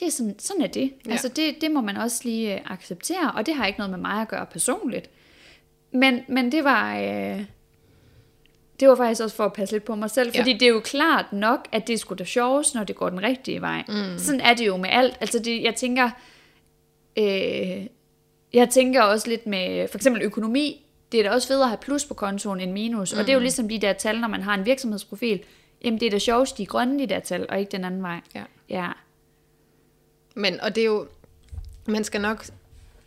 det er sådan, sådan er det. Ja. Ja. Altså det, det må man også lige øh, acceptere, og det har ikke noget med mig at gøre personligt. Men, men det var... Øh, det var faktisk også for at passe lidt på mig selv, Ja. fordi det er jo klart nok, at det er sgu da sjovest, når det går den rigtige vej. Mm. Sådan er det jo med alt. Altså det, jeg tænker, øh, jeg tænker også lidt med for eksempel økonomi, det er da også federe at have plus på kontoen end minus, mm. og det er jo ligesom de der tal, når man har en virksomhedsprofil, jamen det er da sjovest, de er grønne, de der tal, og ikke den anden vej. Ja. Ja, Men, og det er jo, man skal nok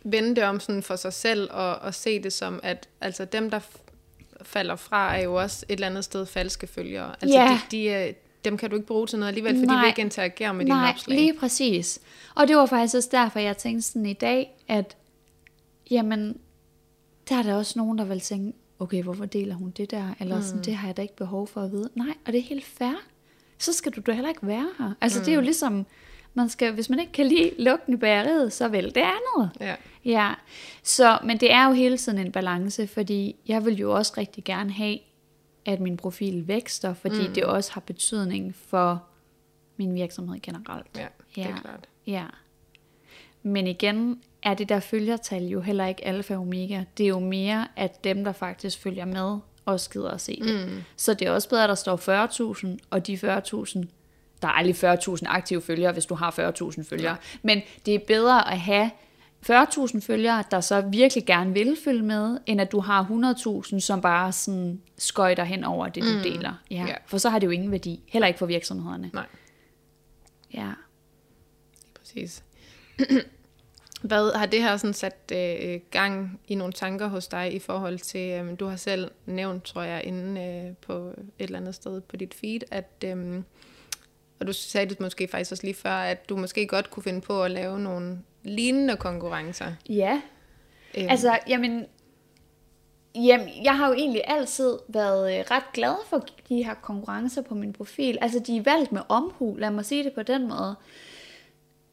vende det om sådan for sig selv, og, og se det som, at altså dem, der falder fra, er jo også et eller andet sted falske følgere. Altså Ja. de, de, er- dem kan du ikke bruge til noget alligevel, fordi Nej. de vil ikke interagere med dine Nej, opslag. lige præcis. Og det var faktisk også derfor, jeg tænkte sådan i dag, at jamen, der er der også nogen, der vil tænke, okay, hvorfor deler hun det der? Eller sådan, det har jeg da ikke behov for at vide. Nej, og det er helt fair. Så skal du da heller ikke være her. Altså, mm. det er jo ligesom, man skal, hvis man ikke kan lide lugten i bageriet, så vel det andet. Ja. Ja, så, men det er jo hele tiden en balance, fordi jeg vil jo også rigtig gerne have, at min profil vækster, fordi mm. det også har betydning for min virksomhed generelt. ja, det er Ja. klart. Ja. Men igen er det der følgertal jo heller ikke alfa og omega. Det er jo mere, at dem, der faktisk følger med, også gider at se det. Mm. Så det er også bedre, at der står 40.000, og de 40.000, der er aldrig 40.000 aktive følgere, hvis du har 40.000 følgere. Ja. Men det er bedre at have 40.000 følgere, der så virkelig gerne vil følge med, end at du har 100.000, som bare sådan skøjter hen over det, du mm. deler. Ja. Ja. For så har det jo ingen værdi. Heller ikke for virksomhederne. Nej, Ja. præcis. (clears throat) Hvad har det her sådan sat øh, gang i nogle tanker hos dig i forhold til, øh, du har selv nævnt, tror jeg, inde øh, på et eller andet sted på dit feed, at, øh, og du sagde det måske faktisk også lige før, at du måske godt kunne finde på at lave nogle lignende konkurrencer. Ja, Øhm, Altså, jamen, jamen, jeg har jo egentlig altid været øh, ret glad for de her konkurrencer på min profil. Altså, de er valgt med omhu, lad mig sige det på den måde.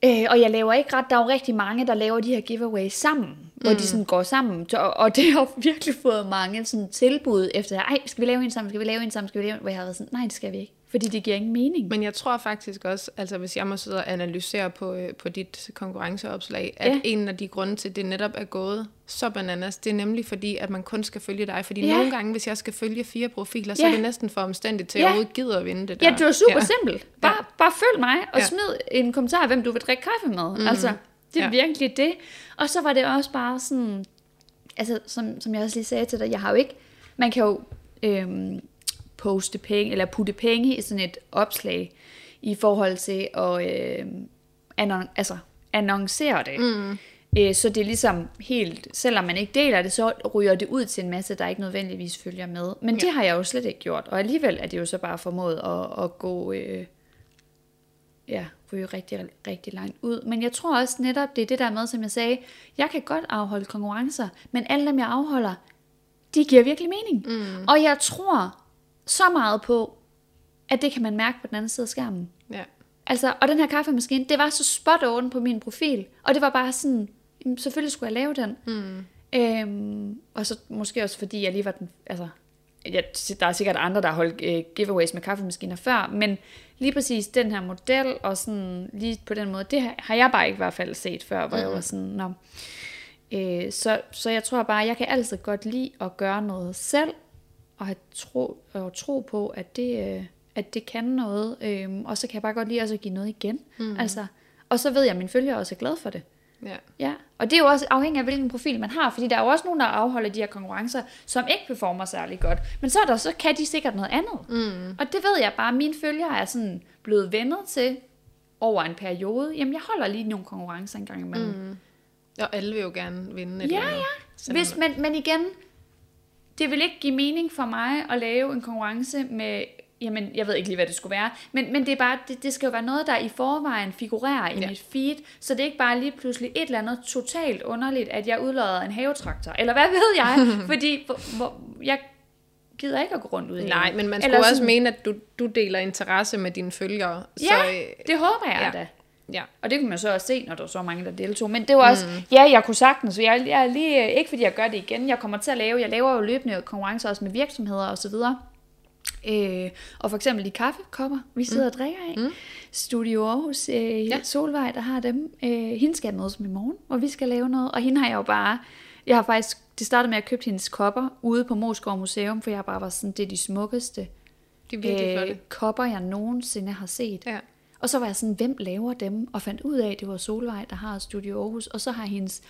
Øh, og jeg laver ikke ret, der er jo rigtig mange, der laver de her giveaways sammen, mm. hvor de sådan går sammen, og, og det har virkelig fået mange sådan tilbud efter, ej, skal vi lave en sammen, skal vi lave en sammen, skal vi lave en, hvor jeg har været sådan, nej, det skal vi ikke. Fordi det giver ingen mening. Men jeg tror faktisk også, altså hvis jeg må sidde og analysere på, øh, på dit konkurrenceopslag, at Ja. en af de grunde til, at det netop er gået så bananas, det er nemlig fordi, at man kun skal følge dig. Fordi Ja. nogle gange, hvis jeg skal følge fire profiler, så Ja. er det næsten for omstændigt til, at Ja. jeg overhovedet gider at vinde det der. Ja, det var super ja. simpelt. Bare, ja. bare følg mig og ja. Smid en kommentar, hvem du vil drikke kaffe med. Mm. Altså, det er. Ja. virkelig det. Og så var det også bare sådan, altså som, som jeg også lige sagde til dig, jeg har jo ikke, man kan jo øhm, poste penge, eller putte penge i sådan et opslag, i forhold til at øhm, annon, altså, annoncere det. Mm. Øh, så det er ligesom helt, selvom man ikke deler det, så ryger det ud til en masse, der ikke nødvendigvis følger med. Men ja. det har jeg jo slet ikke gjort, og alligevel er det jo så bare formået at, at gå, øh, ja, ryge rigtig, rigtig langt ud. Men jeg tror også netop, det er det der med, som jeg sagde, jeg kan godt afholde konkurrencer, men alle dem, jeg afholder, de giver virkelig mening. Mm. Og jeg tror så meget på, at det kan man mærke på den anden side af skærmen. Ja. Altså, og den her kaffemaskine, det var så spot on på min profil. Og det var bare sådan, selvfølgelig skulle jeg lave den. Mm. Øhm, og så måske også fordi jeg lige var den, altså, jeg, der er sikkert andre, der har holdt øh, giveaways med kaffemaskiner før, men lige præcis den her model, og sådan lige på den måde, det har- har jeg bare ikke i hvert fald set før, hvor mm. jeg var sådan, nå. Øh, så, så jeg tror bare, jeg kan altid godt lide at gøre noget selv, og have tro, og tro på, at det, øh, at det kan noget, øh, og så kan jeg bare godt lide også at give noget igen. Mm. Altså, og så ved jeg, at mine følgere også er glade for det. Ja. Ja, og det er jo også afhængigt af, hvilken profil man har, fordi der er jo også nogen, der afholder de her konkurrencer, som ikke performer særlig godt. Men så, er der, så kan de sikkert noget andet. Mm. Og det ved jeg bare, at mine følgere er sådan blevet vendet til over en periode. Jamen, jeg holder lige nogle konkurrencer en gang imellem. Mm. Og alle vil jo gerne vinde et Ja, eller andet. ja. Hvis, men, men igen, det vil ikke give mening for mig at lave en konkurrence med, jamen, jeg ved ikke lige, hvad det skulle være, men, men det, er bare, det, det skal jo være noget, der i forvejen figurerer i ja. Ja. mit feed, så det er ikke bare lige pludselig et eller andet totalt underligt, at jeg udlader en havetraktor, eller hvad ved jeg, (laughs) fordi hvor, hvor, jeg gider ikke at gå rundt ud i Nej, men man Eller skulle også sådan- mene, at du, du deler interesse med dine følgere. Ja, så, øh, det håber jeg ja. da. Ja. Og det kunne man så også se, når der var så mange, der deltog. Men det var også, mm. ja, jeg kunne sagtens, jeg, jeg er lige, ikke fordi jeg gør det igen, jeg kommer til at lave, jeg laver jo løbende konkurrencer også med virksomheder og så videre. Øh, og for eksempel de kaffekopper, vi sidder mm. og drikker af. Mm. Studio Aarhus, øh, ja. Solvej, der har dem. Øh, hende skal jeg mødes med i morgen, hvor vi skal lave noget. Og hende har jeg jo bare, jeg har faktisk, det startede med at købe hendes kopper ude på Moskov Museum, for jeg bare var sådan, det er de smukkeste De øh, flotte. kopper, jeg nogensinde har set. Ja. Og så var jeg sådan, hvem laver dem? Og fandt ud af, at det var Solvej, der har Studio Aarhus. Og så har hendes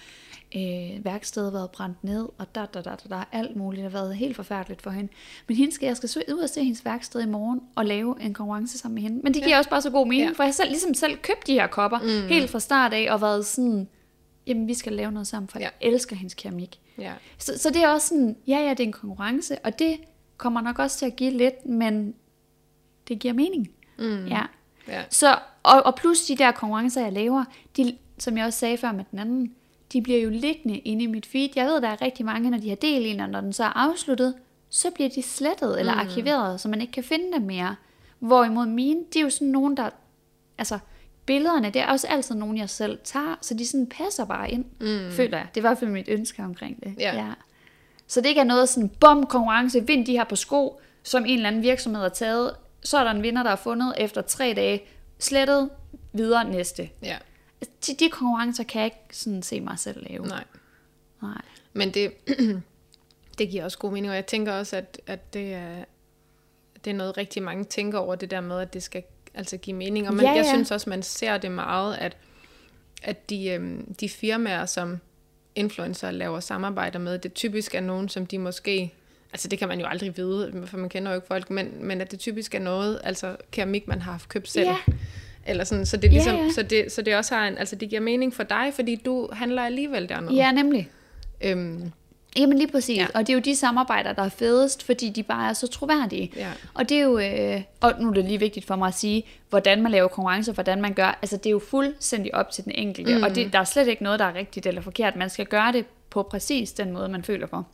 øh, værksted været brændt ned, og der, der, der, der, der, alt muligt. Det har været helt forfærdeligt for hende. Men hende skal, jeg skal så ud og se hendes værksted i morgen, og lave en konkurrence sammen med hende. Men det giver ja. også bare så god mening, ja. For jeg har selv, ligesom selv købt de her kopper, mm. helt fra start af, og været sådan, jamen vi skal lave noget sammen, for. Ja. jeg elsker hendes keramik. Ja. Så, så det er også sådan, ja ja, det er en konkurrence, og det kommer nok også til at give lidt, men det giver mening. Mm. Ja. Ja. Så, og, og plus de der konkurrencer, jeg laver, de, som jeg også sagde før med den anden, de bliver jo liggende inde i mit feed. Jeg ved, der er rigtig mange, når de har delt en, og når den så er afsluttet, så bliver de slettet eller arkiveret, så man ikke kan finde dem mere. Hvorimod mine, de er jo sådan nogen, der... Altså, billederne, det er også altid nogen, jeg selv tager, så de sådan passer bare ind, mm. føler jeg. Det er i hvert fald mit ønske omkring det. Ja. ja. Så det ikke er noget sådan, bum, konkurrence, vind de her på sko, som en eller anden virksomhed har taget, så er der en vinder, der er fundet efter tre dage, slettet, videre næste. ja. De, de konkurrencer kan jeg ikke sådan se mig selv lave. Nej. Nej. Men det, (clears throat) det giver også god mening, og jeg tænker også, at, at det, er, det er noget rigtig mange tænker over, det der med, at det skal altså give mening. Og man, Ja, jeg ja. synes også, man ser det meget, at, at de, øhm, de firmaer, som influencer laver samarbejder med, det typisk er nogen, som de måske... Altså det kan man jo aldrig vide, for man kender jo ikke folk, men, men at det typisk er noget, altså keramik, man har haft købt selv. Ja. Eller sådan, så det, er Ja, ligesom, ja. Så, det, så det også har en, altså det giver mening for dig, fordi du handler alligevel dernede. Ja, nemlig. Øhm, Jamen lige præcis. Ja. Og det er jo de samarbejder, der er fedest, fordi de bare er så troværdige. Ja. Og det er jo, øh, og nu er det lige vigtigt for mig at sige, hvordan man laver konkurrencer, hvordan man gør, altså det er jo fuldstændig op til den enkelte, mm. og det, der er slet ikke noget, der er rigtigt eller forkert. Man skal gøre det på præcis den måde, man føler for.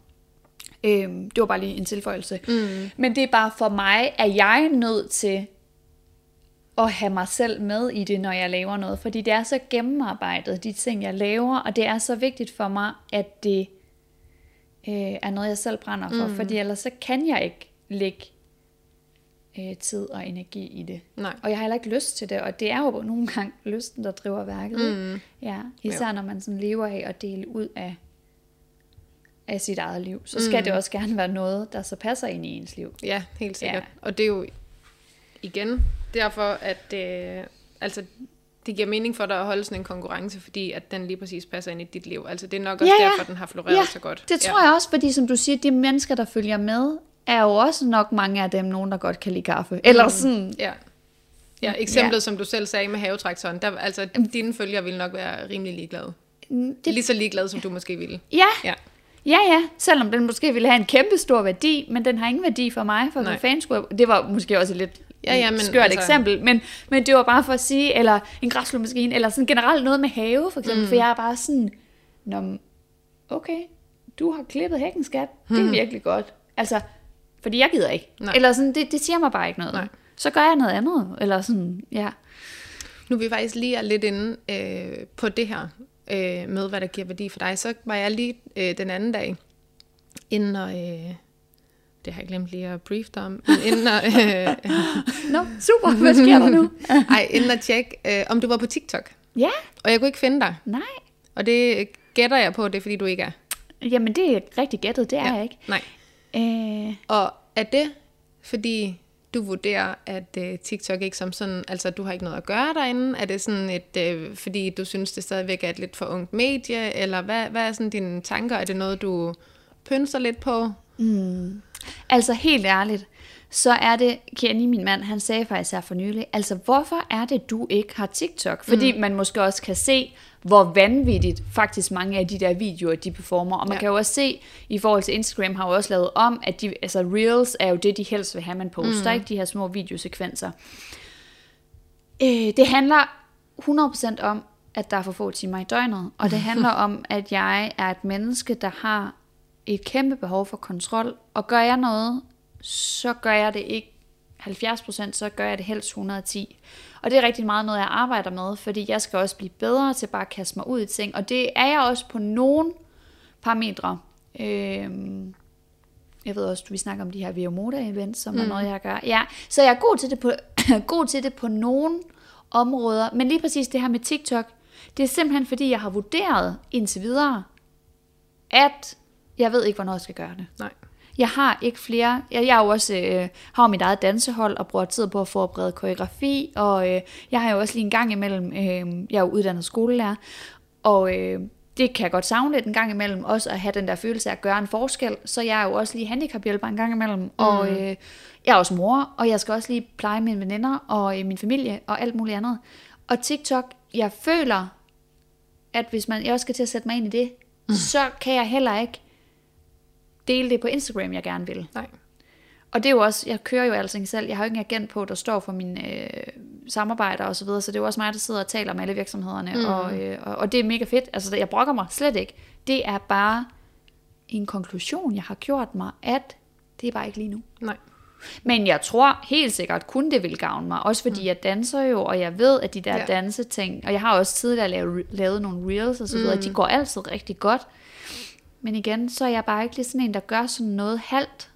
Øhm, det var bare lige en tilføjelse. Mm. Men det er bare for mig, at jeg er nødt til at have mig selv med i det, når jeg laver noget. Fordi det er så gennemarbejdet, de ting, jeg laver, og det er så vigtigt for mig, at det øh, er noget, jeg selv brænder for. Mm. Fordi ellers så kan jeg ikke lægge øh, tid og energi i det. Nej. Og jeg har heller ikke lyst til det, og det er jo nogle (laughs) gange lysten, der driver værket. Mm. Ja, især jo. når man sådan lever af at dele ud af, af sit eget liv, så skal mm. det også gerne være noget, der så passer ind i ens liv. Ja, helt sikkert. Ja. Og det er jo igen derfor, at øh, altså, det giver mening for dig at holde sådan en konkurrence, fordi at den lige præcis passer ind i dit liv. Altså det er nok også ja, ja. derfor, den har floreret ja, så godt. det tror ja. jeg også, fordi som du siger, de mennesker, der følger med, er jo også nok mange af dem, nogen der godt kan lide kaffe. Eller mm. sådan... Ja. Ja, eksemplet, ja. som du selv sagde med havetraktoren, der, altså dine følgere vil nok være rimelig ligeglade. Mm, det... Lige så ligeglade, som du måske ville. Ja. ja. Ja, ja, selvom den måske ville have en kæmpe stor værdi, men den har ingen værdi for mig, for hvad fanden skulle Det var måske også et lidt ja, ja, men, skørt altså... eksempel, men, men det var bare for at sige, eller en græsslåmaskine, eller sådan generelt noget med have, for eksempel, mm. for jeg er bare sådan, Nå, okay, du har klippet hækken, skat, det er mm. virkelig godt. Altså, fordi jeg gider ikke. Nej. Eller sådan, det, det siger mig bare ikke noget. Nej. Så gør jeg noget andet. Eller sådan, ja. Nu er vi faktisk lige lidt inde øh, på det her øh, med, hvad der giver værdi for dig. Så var jeg lige øh, den anden dag, inden og, øh, det har jeg glemt lige at brief dig om, inden og, øh, (laughs) Nå, super, hvad sker der nu? (laughs) ej, inden at tjekke, øh, om du var på TikTok. Ja. Og jeg kunne ikke finde dig. Nej. Og det gætter jeg på, det er fordi du ikke er. Jamen, det er rigtig gættet, det er ja. jeg ikke. Nej. Øh... Og er det, fordi du vurderer, at øh, TikTok ikke som sådan, altså du har ikke noget at gøre derinde? Er det sådan et, øh, fordi du synes, det stadigvæk er et lidt for ungt medie, eller hvad, hvad er sådan dine tanker? Er det noget, du pynser lidt på? Mm. Altså helt ærligt, så er det, Kenny, min mand, han sagde faktisk her for nylig, altså hvorfor er det, du ikke har TikTok? Fordi mm. man måske også kan se, hvor vanvittigt faktisk mange af de der videoer, de performer. Og man ja. kan jo også se, i forhold til Instagram har jo også lavet om, at de, altså Reels er jo det, de helst vil have, man poster, mm. ikke? De her små videosekvenser. Øh, det handler 100% om, at der er for få timer i døgnet, og det (laughs) handler om, at jeg er et menneske, der har et kæmpe behov for kontrol, og gør jeg noget, så gør jeg det ikke 70%, så gør jeg det helst 110. Og det er rigtig meget noget, jeg arbejder med, fordi jeg skal også blive bedre til bare at kaste mig ud i ting. Og det er jeg også på nogle parametre. Øhm, jeg ved også, at vi snakker om de her Viomoda-events, som mm. er noget, jeg gør. Ja, så jeg er god til, det på, (coughs) god til det på nogle områder. Men lige præcis det her med TikTok, det er simpelthen fordi, jeg har vurderet indtil videre, at jeg ved ikke, hvornår jeg skal gøre det. Nej. Jeg har ikke flere. Jeg, jeg er jo også, øh, har mit eget dansehold og bruger tid på at forberede koreografi, og øh, jeg har jo også lige en gang imellem, øh, jeg er jo uddannet skolelærer, og øh, det kan jeg godt savne lidt en gang imellem, også at have den der følelse af at gøre en forskel. Så jeg er jo også lige handicaphjælper en gang imellem, mm. og øh, jeg er også mor, og jeg skal også lige pleje mine veninder og øh, min familie og alt muligt andet. Og TikTok, jeg føler, at hvis man, jeg også skal til at sætte mig ind i det, mm. så kan jeg heller ikke dele det på Instagram, jeg gerne vil. Nej. Og det er jo også, jeg kører jo alting selv. Jeg har jo ikke en agent på, der står for mine øh, samarbejder og så videre, så det er jo også mig, der sidder og taler med alle virksomhederne, mm. og, øh, og, og det er mega fedt. Altså, jeg brokker mig slet ikke. Det er bare en konklusion, jeg har gjort mig, at det er bare ikke lige nu. Nej. Men jeg tror helt sikkert kun det vil gavne mig, også fordi mm. jeg danser jo, og jeg ved, at de der ja. danseting, og jeg har også tidligere lavet, lavet nogle reels og så videre, mm. de går altid rigtig godt. Men igen, så er jeg bare ikke lige sådan en, der gør sådan noget halvt.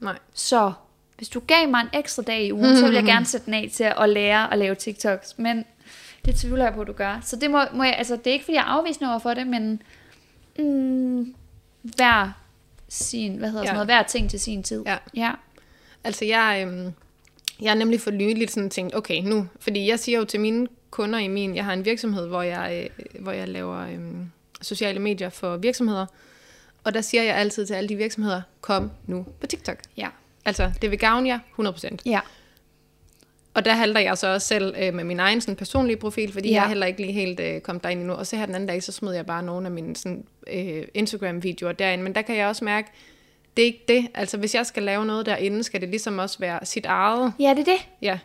Nej. Så hvis du gav mig en ekstra dag i ugen, så vil jeg (laughs) gerne sætte den af til at lære at lave TikToks. Men det tvivler jeg på, at du gør. Så det, må, må jeg, altså, det er ikke, fordi jeg afviser over for det, men mm, hver, sin, hvad hedder ja. sådan noget, hver ting til sin tid. Ja. ja. Altså jeg, øhm, jeg er nemlig for nyligt sådan tænkt, okay nu, fordi jeg siger jo til mine kunder i min, jeg har en virksomhed, hvor jeg, øh, hvor jeg laver øhm, sociale medier for virksomheder, og der siger jeg altid til alle de virksomheder, kom nu på TikTok. Ja. Altså, det vil gavne jer 100%. Ja. Og der halter jeg så også selv øh, med min egen sådan, personlige profil, fordi ja. jeg er heller ikke lige helt øh, kommet derind endnu. Og så her den anden dag, så smed jeg bare nogle af mine sådan, øh, Instagram-videoer derind. Men der kan jeg også mærke, det er ikke det. Altså, hvis jeg skal lave noget derinde, skal det ligesom også være sit eget. Ja, det er det. Ja.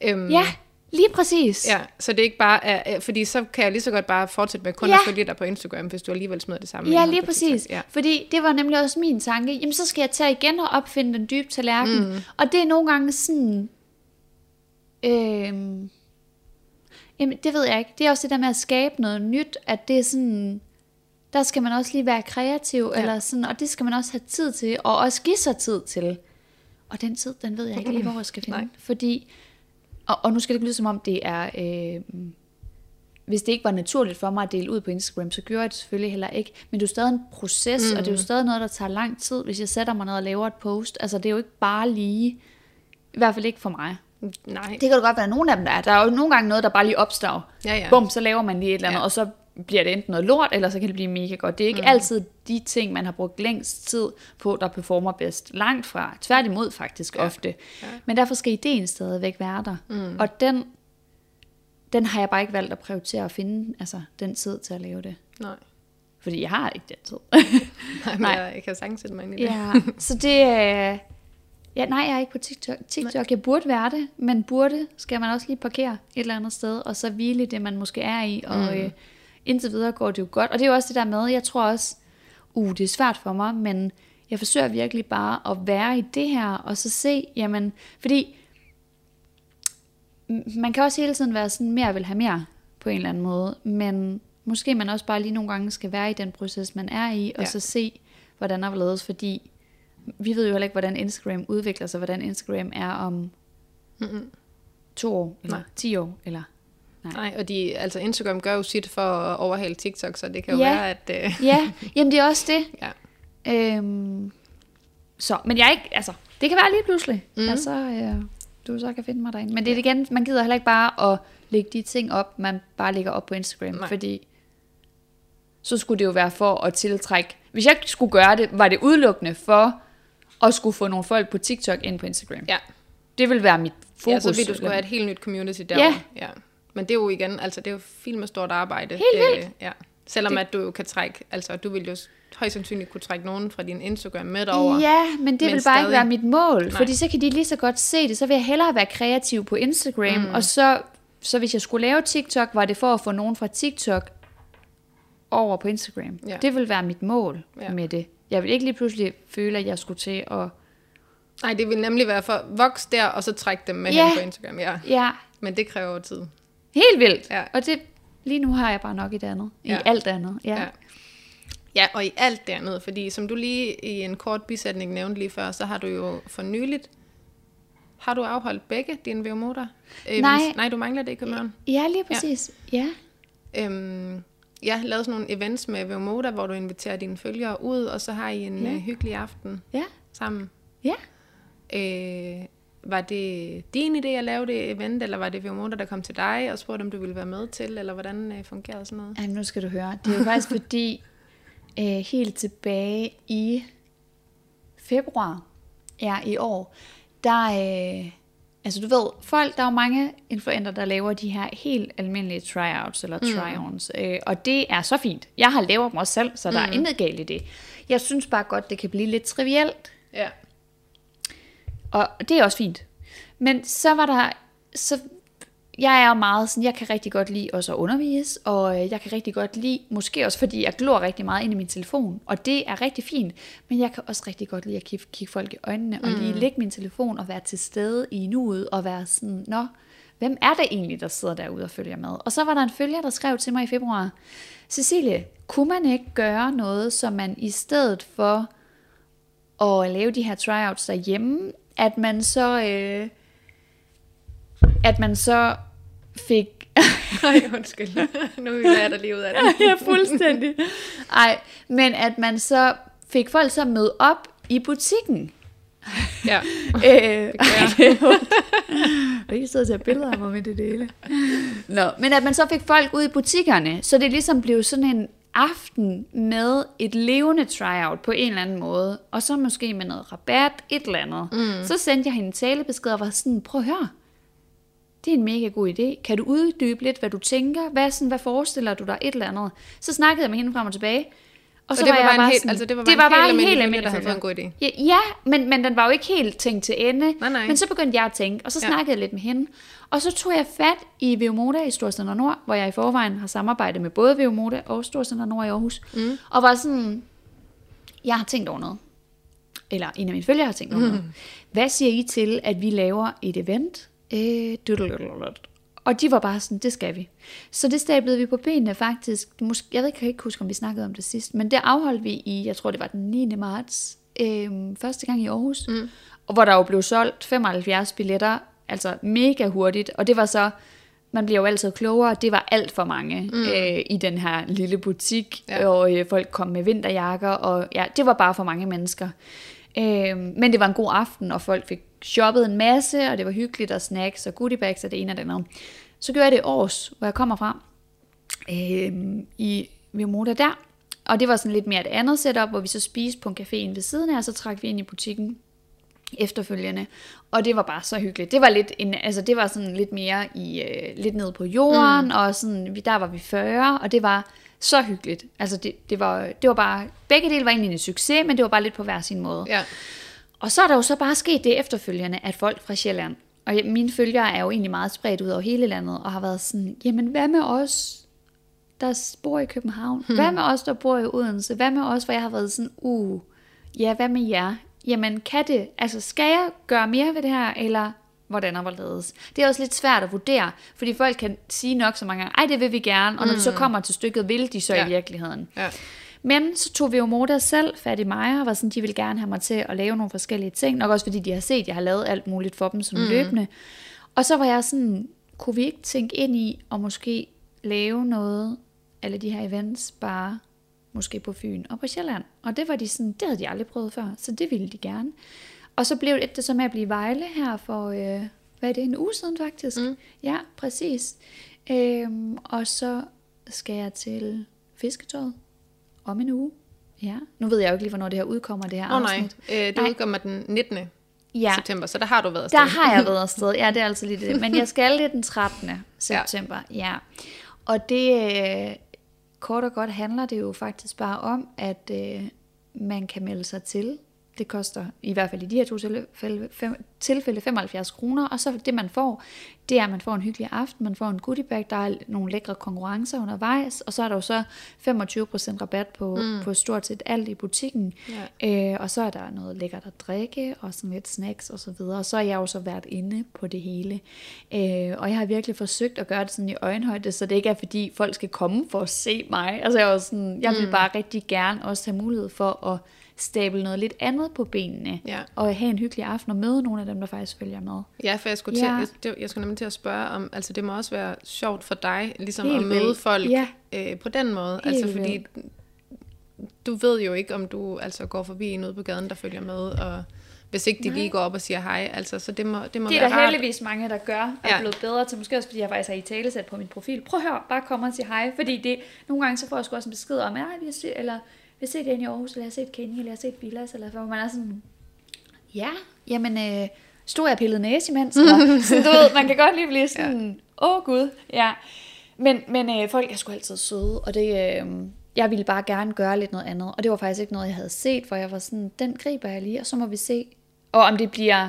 Øhm, ja, Lige præcis. Ja, så det er ikke bare, fordi så kan jeg lige så godt bare fortsætte med kun ja. at følge dig på Instagram, hvis du alligevel smider det samme. Ja, lige præcis. Ja. Fordi det var nemlig også min tanke, jamen så skal jeg tage igen og opfinde den dybe tallerken. Mm. Og det er nogle gange sådan, øh, jamen det ved jeg ikke, det er også det der med at skabe noget nyt, at det er sådan, der skal man også lige være kreativ, ja. eller sådan, og det skal man også have tid til, og også give sig tid til. Og den tid, den ved jeg ikke lige, hvor jeg skal finde. Nej. Fordi, og, og nu skal det ikke lyde som om, det er... Øh, hvis det ikke var naturligt for mig at dele ud på Instagram, så gjorde jeg det selvfølgelig heller ikke. Men det er jo stadig en proces, mm. og det er jo stadig noget, der tager lang tid, hvis jeg sætter mig ned og laver et post. Altså, det er jo ikke bare lige, i hvert fald ikke for mig. Nej. Det kan jo godt være, at nogle af dem der er. Der er jo nogle gange noget, der bare lige opstår. Ja, ja. Bum, så laver man lige et eller andet, Ja. og så bliver det enten noget lort, eller så kan det blive mega godt. Det er ikke mm. altid de ting, man har brugt længst tid på, der performer bedst. Langt fra. Tværtimod faktisk ja. ofte. Ja. Men derfor skal ideen stadigvæk være der. Mm. Og den, den har jeg bare ikke valgt at prioritere at finde altså, den tid til at lave det. Nej. Fordi jeg har ikke den tid. (laughs) Nej, men Nej. jeg, jeg kan sagtens sætte mig ind i det. ja, (laughs) så det er... Ja, nej, jeg er ikke på TikTok. TikTok, jeg burde være det, men burde skal man også lige parkere et eller andet sted, og så hvile det, man måske er i, og mm. øh, indtil videre går det jo godt. Og det er jo også det der med, jeg tror også, uh, det er svært for mig, men jeg forsøger virkelig bare at være i det her, og så se, jamen, fordi man kan også hele tiden være sådan, mere vil have mere, på en eller anden måde, men måske man også bare lige nogle gange skal være i den proces, man er i, og Ja. så se, hvordan der ledes, fordi vi ved jo heller ikke, hvordan Instagram udvikler sig, hvordan Instagram er om Mm-mm. to år, eller Nej. ti år, eller... Nej, og de, altså Instagram gør jo sit for at overhale TikTok, så det kan jo Ja. være, at... Øh, Ja, (laughs) jamen det er også det. ja. Øhm, så, men jeg er ikke, altså, det kan være lige pludselig, mm. altså, øh, du så kan finde mig derinde. Men det er igen, man gider heller ikke bare at lægge de ting op, man bare lægger op på Instagram, Nej. fordi så skulle det jo være for at tiltrække, hvis jeg skulle gøre det, var det udelukkende for at skulle få nogle folk på TikTok ind på Instagram. ja. Det vil være mit fokus. ja, så vil du skulle have et helt nyt community derovre. Ja. ja. Men det er jo igen, altså det er jo film med stort arbejde. Helt vildt. Øh, ja. Selvom Det- at du jo kan trække, altså du vil jo højst sandsynligt kunne trække nogen fra din Instagram med derover. Ja, men det Men vil bare stadig- ikke være mit mål, Nej. fordi så kan de lige så godt se det. Så vil jeg hellere være kreativ på Instagram, mm. og så, så hvis jeg skulle lave TikTok, var det for at få nogen fra TikTok over på Instagram. Ja. Det vil være mit mål Ja. med det. Jeg vil ikke lige pludselig føle, at jeg skulle til at... Nej, det vil nemlig være for voks der, og så trække dem med Ja. hen på Instagram. Ja. Ja, Men det kræver tid. Helt vildt. Ja. Og det, lige nu har jeg bare nok i det andet. I Ja. alt andet. Ja. Ja. Ja, og i alt det andet, fordi som du lige i en kort bisætning nævnte lige før, så har du jo for nyligt, har du afholdt begge dine VMO'er? Øhm, Nej. Nej, du mangler det i København. ja, lige præcis. Ja. ja. Øhm, jeg lavede sådan nogle events med VMO'er, hvor du inviterer dine følgere ud, og så har I en Ja. øh, hyggelig aften Ja. sammen. Ja. Øh, var det din idé at lave det event, eller var det VMO'er, der kom til dig og spurgte, om du ville være med til, eller hvordan øh, fungerede sådan noget? Ej, nu skal du høre. Det er jo faktisk fordi, (laughs) øh, helt tilbage i februar ja, i år, der, øh, altså du ved, folk, der er jo mange influenter, der laver de her helt almindelige tryouts eller try-ons, mm. øh, og det er så fint. Jeg har lavet dem også selv, så der mm. er intet galt i det. Jeg synes bare godt, det kan blive lidt trivielt, Ja. Og det er også fint. Men så var der, så jeg er meget sådan, jeg kan rigtig godt lide også at undervise, og øh, jeg kan rigtig godt lide, måske også fordi jeg glor rigtig meget ind i min telefon, og det er rigtig fint, men jeg kan også rigtig godt lide at kigge, kigge folk i øjnene, og lige lægge min telefon og være til stede i nuet, og være sådan, nå, hvem er det egentlig, der sidder derude og følger med? Og så var der en følger, der skrev til mig i februar, Cecilie, kunne man ikke gøre noget, så man i stedet for at lave de her tryouts derhjemme, at man så, øh, at man så fik, (laughs) Nej, undskyld. (laughs) nu vil jeg dig lige ud af det. ja, fuldstændig, ej, men at man så fik folk så møde op i butikken. Ja. (laughs) Øh, det er. Og ikke sidde og tage billeder af mig med det hele. Nå, men at man så fik folk ud i butikkerne, så det ligesom blev sådan en aften med et levende tryout på en eller anden måde, og så måske med noget rabat, et eller andet. Mm. Så sendte jeg hende en talebesked og var sådan, prøv at høre, det er en mega god idé. Kan du uddybe lidt, hvad du tænker? Hvad, sådan, hvad forestiller du dig? Et eller andet. Så snakkede jeg med hende frem og tilbage. Og Så det var jeg bare en helt- sådan- altså det var bare det en var helt bare en almindelig helt almindelig der havde fået en god idé. Ja, ja men, men den var jo ikke helt tænkt til ende. Nej, nej. Men så begyndte jeg at tænke, og så Ja. snakkede jeg lidt med hende. Og så tog jeg fat i Veomoda i Storcenter Nord, hvor jeg i forvejen har samarbejdet med både Veomoda og Storcenter Nord i Aarhus. Mm. Og var sådan, jeg har tænkt over noget. Eller en af mine følgere har tænkt over noget. (laughs) Hvad siger I til, at vi laver et event? Øh. Og de var bare sådan, det skal vi. Så det stablede vi på benene faktisk. Måske, jeg ved ikke, jeg kan ikke huske, om vi snakkede om det sidst, men det afholdt vi i, jeg tror det var den 9. marts, øh, første gang i Aarhus, mm. og hvor der jo blev solgt 75 billetter, altså mega hurtigt, og det var så, man bliver jo altid klogere, det var alt for mange mm. øh, i den her lille butik, ja. og øh, folk kom med vinterjakker, og ja, det var bare for mange mennesker. Øh, men det var en god aften, og folk fik shoppet en masse, og det var hyggeligt, og snacks og goodiebags og det ene og det andet. Så gjorde jeg det års, hvor jeg kommer fra, øh, i Vimoda der, og det var sådan lidt mere et andet setup, hvor vi så spiste på en café ved siden af, og så trak vi ind i butikken efterfølgende. Og det var bare så hyggeligt. Det var lidt, en, altså det var sådan lidt mere i, øh, lidt ned på jorden, mm. og sådan, vi, der var vi 40, og det var så hyggeligt. Altså det, det, var, det var bare, begge dele var egentlig en succes, men det var bare lidt på hver sin måde. Ja. Og så er der jo så bare sket det efterfølgende, at folk fra Sjælland, og mine følgere er jo egentlig meget spredt ud over hele landet, og har været sådan, jamen hvad med os, der bor i København? Hmm. Hvad med os, der bor i Odense? Hvad med os, hvor jeg har været sådan, uh, ja, hvad med jer? Jamen, kan det, altså skal jeg gøre mere ved det her, eller hvordan og hvorledes? Det er også lidt svært at vurdere, fordi folk kan sige nok så mange gange, ej, det vil vi gerne, og når mm. det så kommer til stykket, vil de så ja. i virkeligheden. Ja. Men så tog vi jo Moda selv fat i mig, og var sådan, de ville gerne have mig til at lave nogle forskellige ting, nok også fordi de har set, at jeg har lavet alt muligt for dem som mm. løbende. Og så var jeg sådan, kunne vi ikke tænke ind i, og måske lave noget, alle de her events, bare måske på Fyn og på Sjælland. Og det var de sådan, det havde de aldrig prøvet før, så det ville de gerne. Og så blev det så med at blive Vejle her for, øh, hvad er det, en uge siden faktisk? Mm. Ja, præcis. Øhm, og så skal jeg til Fisketøjet om en uge. Ja, nu ved jeg jo ikke lige, hvornår det her udkommer, det her oh, afsnit. nej, øh, det nej. udkommer den 19. Ja. september, så der har du været afsted. Der har jeg været (laughs) afsted, ja, det er altså lidt det. Men jeg skal det den 13. september, ja. ja. Og det, øh, kort og godt handler det jo faktisk bare om, at øh, man kan melde sig til det koster i hvert fald i de her to tilfælde, fem, tilfælde 75 kroner, og så det man får, det er, at man får en hyggelig aften, man får en goodiebag, der er nogle lækre konkurrencer undervejs, og så er der jo så 25% rabat på, mm. på stort set alt i butikken, ja. øh, og så er der noget lækkert at drikke, og sådan lidt snacks og så videre, og så er jeg jo så været inde på det hele, øh, og jeg har virkelig forsøgt at gøre det sådan i øjenhøjde, så det ikke er fordi folk skal komme for at se mig, altså jeg, er sådan, jeg vil mm. bare rigtig gerne også have mulighed for at stable noget lidt andet på benene, ja. og have en hyggelig aften og møde nogle af dem, der faktisk følger med. Ja, for jeg skulle, ja. til, jeg, jeg skulle nemlig til at spørge om, altså det må også være sjovt for dig, ligesom Helt at møde vildt. folk ja. øh, på den måde, Helt altså fordi vildt. du ved jo ikke, om du altså går forbi en ude på gaden, der følger med, og hvis ikke de Nej. lige går op og siger hej. Altså, så det må, det må det er der rart. heldigvis mange, der gør, og ja. er blevet bedre til. Måske også, fordi jeg faktisk har i tale sat på min profil. Prøv at høre, bare kom og sige hej. Fordi det, nogle gange så får jeg også en besked om, eller vi har set en i Aarhus, eller jeg har set Kenny, eller jeg har set Villas, eller hvor man er sådan, ja, jamen, øh, stod jeg pillet næse imens, (laughs) eller, så du ved, man kan godt lige blive sådan, åh ja. oh, gud, ja. Men, men øh, folk er sgu altid søde, og det, øh, jeg ville bare gerne gøre lidt noget andet, og det var faktisk ikke noget, jeg havde set, for jeg var sådan, den griber jeg lige, og så må vi se. Og om det bliver,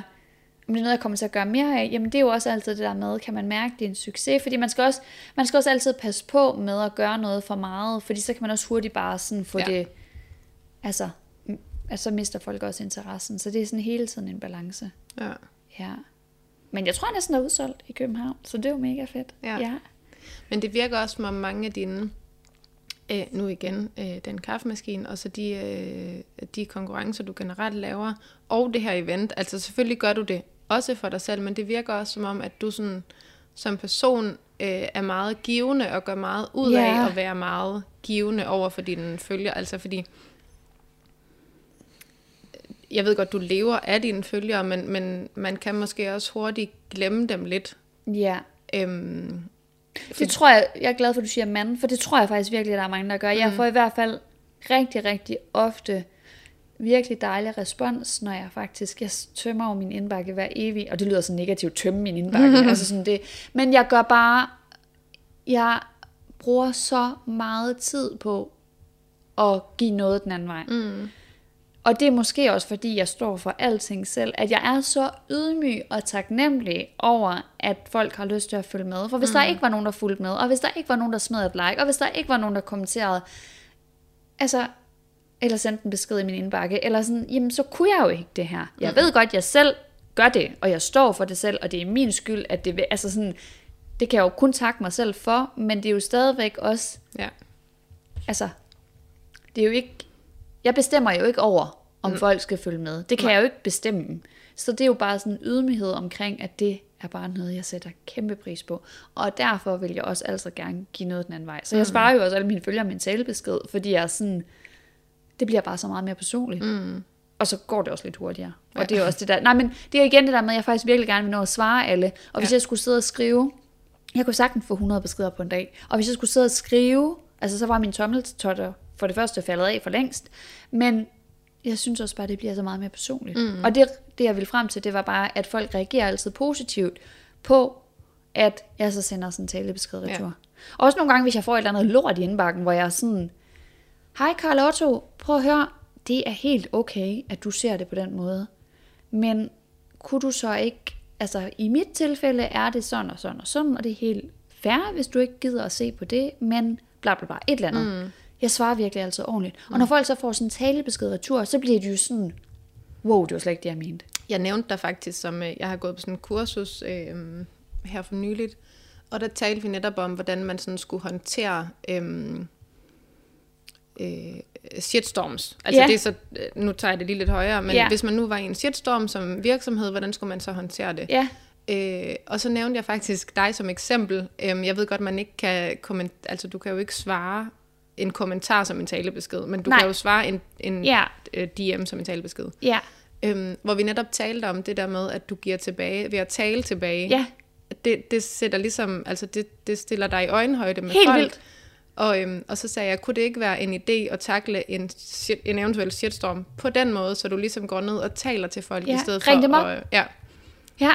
om det er noget, jeg kommer til at gøre mere af, jamen det er jo også altid det der med, kan man mærke, det er en succes, fordi man skal også, man skal også altid passe på med at gøre noget for meget, fordi så kan man også hurtigt bare sådan få ja. det altså, altså, så mister folk også interessen. Så det er sådan hele tiden en balance. Ja. Ja. Men jeg tror næsten er udsolgt i København, så det er jo mega fedt. Ja. ja. Men det virker også som om mange af dine, øh, nu igen, øh, den kaffemaskine, og så de, øh, de konkurrencer, du generelt laver, og det her event, altså selvfølgelig gør du det også for dig selv, men det virker også som om, at du sådan, som person øh, er meget givende og gør meget ud af ja. at være meget givende over for dine følger. Altså fordi jeg ved godt, du lever af dine følgere, men, men man kan måske også hurtigt glemme dem lidt. Ja. Øhm, det tror jeg, jeg er glad for, at du siger mand, for det tror jeg faktisk virkelig, at der er mange, der gør. Jeg mm. får i hvert fald rigtig, rigtig ofte virkelig dejlig respons, når jeg faktisk, jeg tømmer over min indbakke hver evig, og det lyder så negativt, tømme min indbakke, (laughs) altså sådan det, men jeg gør bare, jeg bruger så meget tid på at give noget den anden vej. Mm. Og det er måske også, fordi jeg står for alting selv, at jeg er så ydmyg og taknemmelig over, at folk har lyst til at følge med. For hvis mm. der ikke var nogen, der fulgte med, og hvis der ikke var nogen, der smed et like, og hvis der ikke var nogen, der kommenterede, altså, eller sendte en besked i min indbakke, eller sådan, jamen så kunne jeg jo ikke det her. Jeg mm. ved godt, jeg selv gør det, og jeg står for det selv, og det er min skyld, at det, altså sådan, det kan jeg jo kun takke mig selv for, men det er jo stadigvæk også, ja. altså, det er jo ikke, jeg bestemmer jo ikke over, om mm. folk skal følge med. Det kan Nej. jeg jo ikke bestemme. Så det er jo bare sådan en ydmyghed omkring, at det er bare noget, jeg sætter kæmpe pris på. Og derfor vil jeg også altså gerne give noget den anden vej. Så jeg mm. sparer jo også alle mine følgere min talebesked, fordi jeg er sådan, det bliver bare så meget mere personligt. Mm. Og så går det også lidt hurtigere. Og ja. det er også det der, nej men det er igen det der med, at jeg faktisk virkelig gerne vil nå at svare alle. Og hvis ja. jeg skulle sidde og skrive, jeg kunne sagtens få 100 beskeder på en dag. Og hvis jeg skulle sidde og skrive, altså så var min tommeltotter for det første faldet af for længst. Men jeg synes også bare, det bliver så meget mere personligt. Mm. Og det, det, jeg ville frem til, det var bare, at folk reagerer altid positivt på, at jeg så sender sådan en talebesked retur. Ja. Også nogle gange, hvis jeg får et eller andet lort i indbakken, hvor jeg er sådan, hej Carl Otto, prøv at høre, det er helt okay, at du ser det på den måde. Men kunne du så ikke, altså i mit tilfælde er det sådan og sådan og sådan, og det er helt fair, hvis du ikke gider at se på det, men bla bla bla, et eller andet. Mm. Jeg svarer virkelig altid ordentligt. Mm. Og når folk så får sådan en talebesked retur, så bliver det jo sådan, wow, det var slet ikke det, jeg mente. Jeg nævnte dig faktisk, som øh, jeg har gået på sådan en kursus øh, her for nyligt, og der talte vi netop om, hvordan man sådan skulle håndtere øh, øh, shitstorms. Altså ja. det er så, øh, nu tager jeg det lige lidt højere, men ja. hvis man nu var i en shitstorm som virksomhed, hvordan skulle man så håndtere det? Ja. Øh, og så nævnte jeg faktisk dig som eksempel. Øh, jeg ved godt, man ikke kan kommentere, altså du kan jo ikke svare en kommentar som en talebesked, men du Nej. kan jo svare en, en ja. Øh, DM som en talebesked. Ja. Øhm, hvor vi netop talte om det der med, at du giver tilbage ved at tale tilbage. Ja. Det, det sætter ligesom, altså det, det stiller dig i øjenhøjde med Helt folk. Vildt. Og, øhm, og så sagde jeg, kunne det ikke være en idé at takle en, shit, en eventuel shitstorm på den måde, så du ligesom går ned og taler til folk ja. i stedet Ring for... Dem op. Og, ja. ja.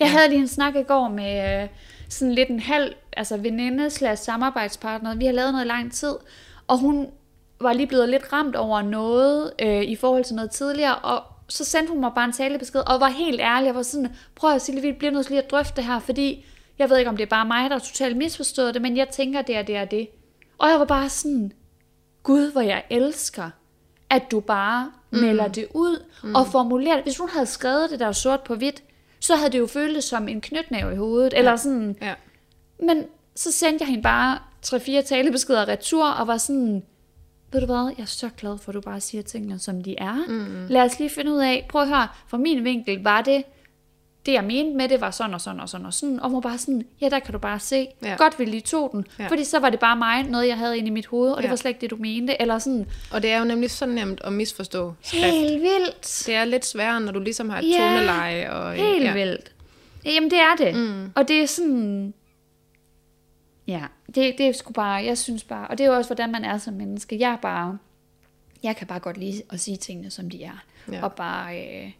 Jeg ja. havde lige en snak i går med øh, sådan lidt en halv altså veninde slash samarbejdspartner. Vi har lavet noget i lang tid, og hun var lige blevet lidt ramt over noget øh, i forhold til noget tidligere, og så sendte hun mig bare en talebesked, og var helt ærlig, jeg var sådan, prøv at sige, vi bliver nødt til lige at drøfte det her, fordi jeg ved ikke, om det er bare mig, der har totalt misforstået det, men jeg tænker, det er det og det. Og jeg var bare sådan, Gud, hvor jeg elsker, at du bare mm. melder det ud mm. og formulerer det. Hvis hun havde skrevet det der sort på hvidt, så havde det jo føltes som en knytnæve i hovedet, ja. eller sådan. Ja. Men så sendte jeg hende bare tre-fire talebeskeder retur, og var sådan, ved du hvad, jeg er så glad for, at du bare siger tingene, som de er. Mm. Lad os lige finde ud af, prøv at høre, fra min vinkel var det, det jeg mente med det var sådan og sådan og sådan og sådan, og hun bare sådan, ja, der kan du bare se, ja. godt vi lige tog den, ja. fordi så var det bare mig, noget jeg havde inde i mit hoved, og ja. det var slet ikke det, du mente, eller sådan. Og det er jo nemlig så nemt at misforstå skrift. Helt vildt. Det er lidt sværere, når du ligesom har et ja. toneleje. Og, helt ja. vildt. Jamen, det er det. Mm. Og det er sådan, Ja, det, det er sgu bare, jeg synes bare, og det er jo også, hvordan man er som menneske. Jeg er bare, jeg kan bare godt lide at sige tingene, som de er. Ja. Og bare, øh,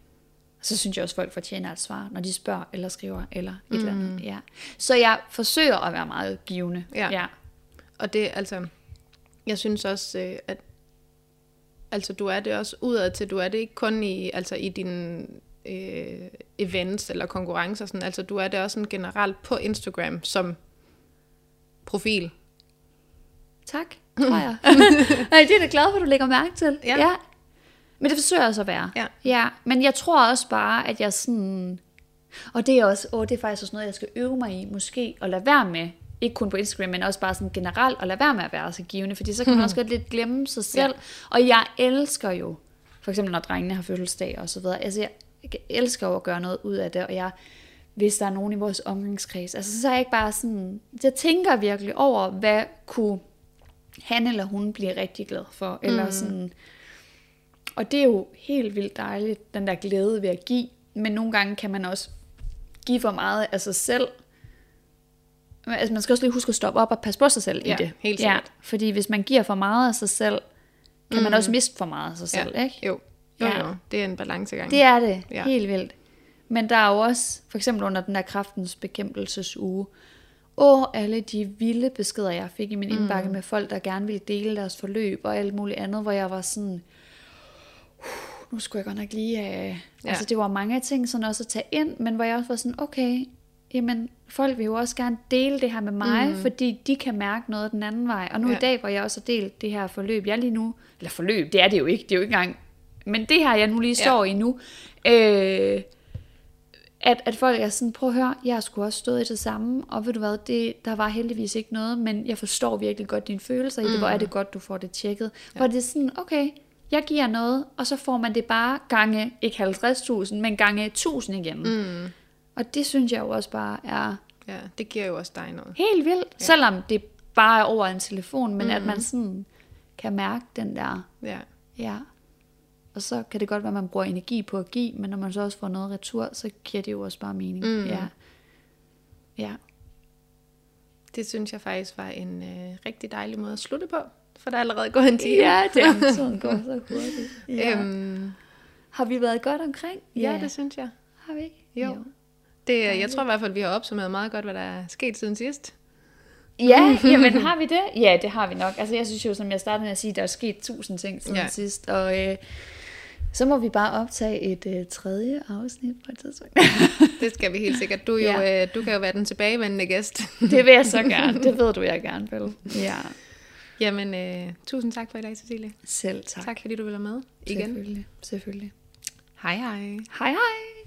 så synes jeg også, folk fortjener et svar, når de spørger, eller skriver, eller et mm. eller andet. Mm. Ja. Så jeg forsøger at være meget givende. Ja. ja. Og det, altså, jeg synes også, øh, at altså, du er det også udad til, du er det ikke kun i, altså, i dine øh, events eller konkurrencer, sådan, altså du er det også sådan generelt på Instagram, som profil. Tak, (laughs) tror jeg. (laughs) Nej, det er da glad for, at du lægger mærke til. Ja. ja. Men det forsøger jeg også at være. Ja. ja. Men jeg tror også bare, at jeg sådan... Og det er også, åh, det er faktisk også noget, jeg skal øve mig i, måske, at lade være med, ikke kun på Instagram, men også bare sådan generelt, at lade være med at være så givende, fordi så kan man (laughs) også godt lidt glemme sig selv. Ja. Og jeg elsker jo, for eksempel når drengene har fødselsdag og så videre, altså jeg elsker jo at gøre noget ud af det, og jeg hvis der er nogen i vores omgangskreds. Altså, så er jeg ikke bare sådan, jeg tænker virkelig over, hvad kunne han eller hun blive rigtig glad for, mm. eller sådan, og det er jo helt vildt dejligt, den der glæde ved at give, men nogle gange kan man også give for meget af sig selv, Altså, man skal også lige huske at stoppe op og passe på sig selv ja, i det. helt sikkert. Ja, fordi hvis man giver for meget af sig selv, kan mm. man også miste for meget af sig selv, ja. ikke? Jo. Jo, ja. jo, det er en balancegang. Det er det, ja. helt vildt. Men der er jo også, for eksempel under den der kraftens bekæmpelsesuge, og alle de vilde beskeder, jeg fik i min mm. indbakke med folk, der gerne ville dele deres forløb og alt muligt andet, hvor jeg var sådan, nu skulle jeg godt nok lige... Uh... Ja. Altså det var mange ting sådan også at tage ind, men hvor jeg også var sådan, okay, jamen folk vil jo også gerne dele det her med mig, mm. fordi de kan mærke noget den anden vej. Og nu ja. i dag, hvor jeg også har delt det her forløb, jeg lige nu, eller forløb, det er det jo ikke, det er jo ikke engang, men det her, jeg nu lige står ja. i nu, øh, at, at folk er sådan, prøv at høre, jeg har sgu også stået i det samme, og ved du hvad, det, der var heldigvis ikke noget, men jeg forstår virkelig godt dine følelser i det, hvor er det mm. godt, du får det tjekket. Ja. Hvor det er sådan, okay, Jeg giver noget, og så får man det bare gange, ikke 50.000, men gange 1000 igen. Mm. Og det synes jeg jo også bare er Ja, det giver jo også dig noget. helt vildt. Ja. Selvom det bare er over en telefon, men mm. at man sådan kan mærke den der, Ja. ja. Og så kan det godt være, at man bruger energi på at give, men når man så også får noget retur, så giver det jo også bare mening. Mm. Ja. Ja. Det synes jeg faktisk var en øh, rigtig dejlig måde at slutte på, for der er allerede gået en time. Ja, det er (laughs) sådan går så hurtigt. Ja. Øhm, Har vi været godt omkring? ja, det synes jeg. har vi ikke? Jo. Det, jeg tror i hvert fald, vi har opsummeret meget godt, hvad der er sket siden sidst. Ja, (laughs) jamen har vi det? Ja, det har vi nok. Altså jeg synes jo, som jeg startede med at sige, der er sket tusind ting siden Ja. ja. sidst, og øh, så må vi bare optage et øh, tredje afsnit på et tidspunkt. (laughs) Det skal vi helt sikkert. Du, jo, Ja. øh, du kan jo være den tilbagevendende gæst. det vil jeg så gerne. Det ved du, jeg gerne vil. Ja. Jamen, øh, tusind tak for i dag, Cecilie. Selv tak. Tak fordi du ville være med igen. Selvfølgelig. Selvfølgelig. Hej hej. Hej hej.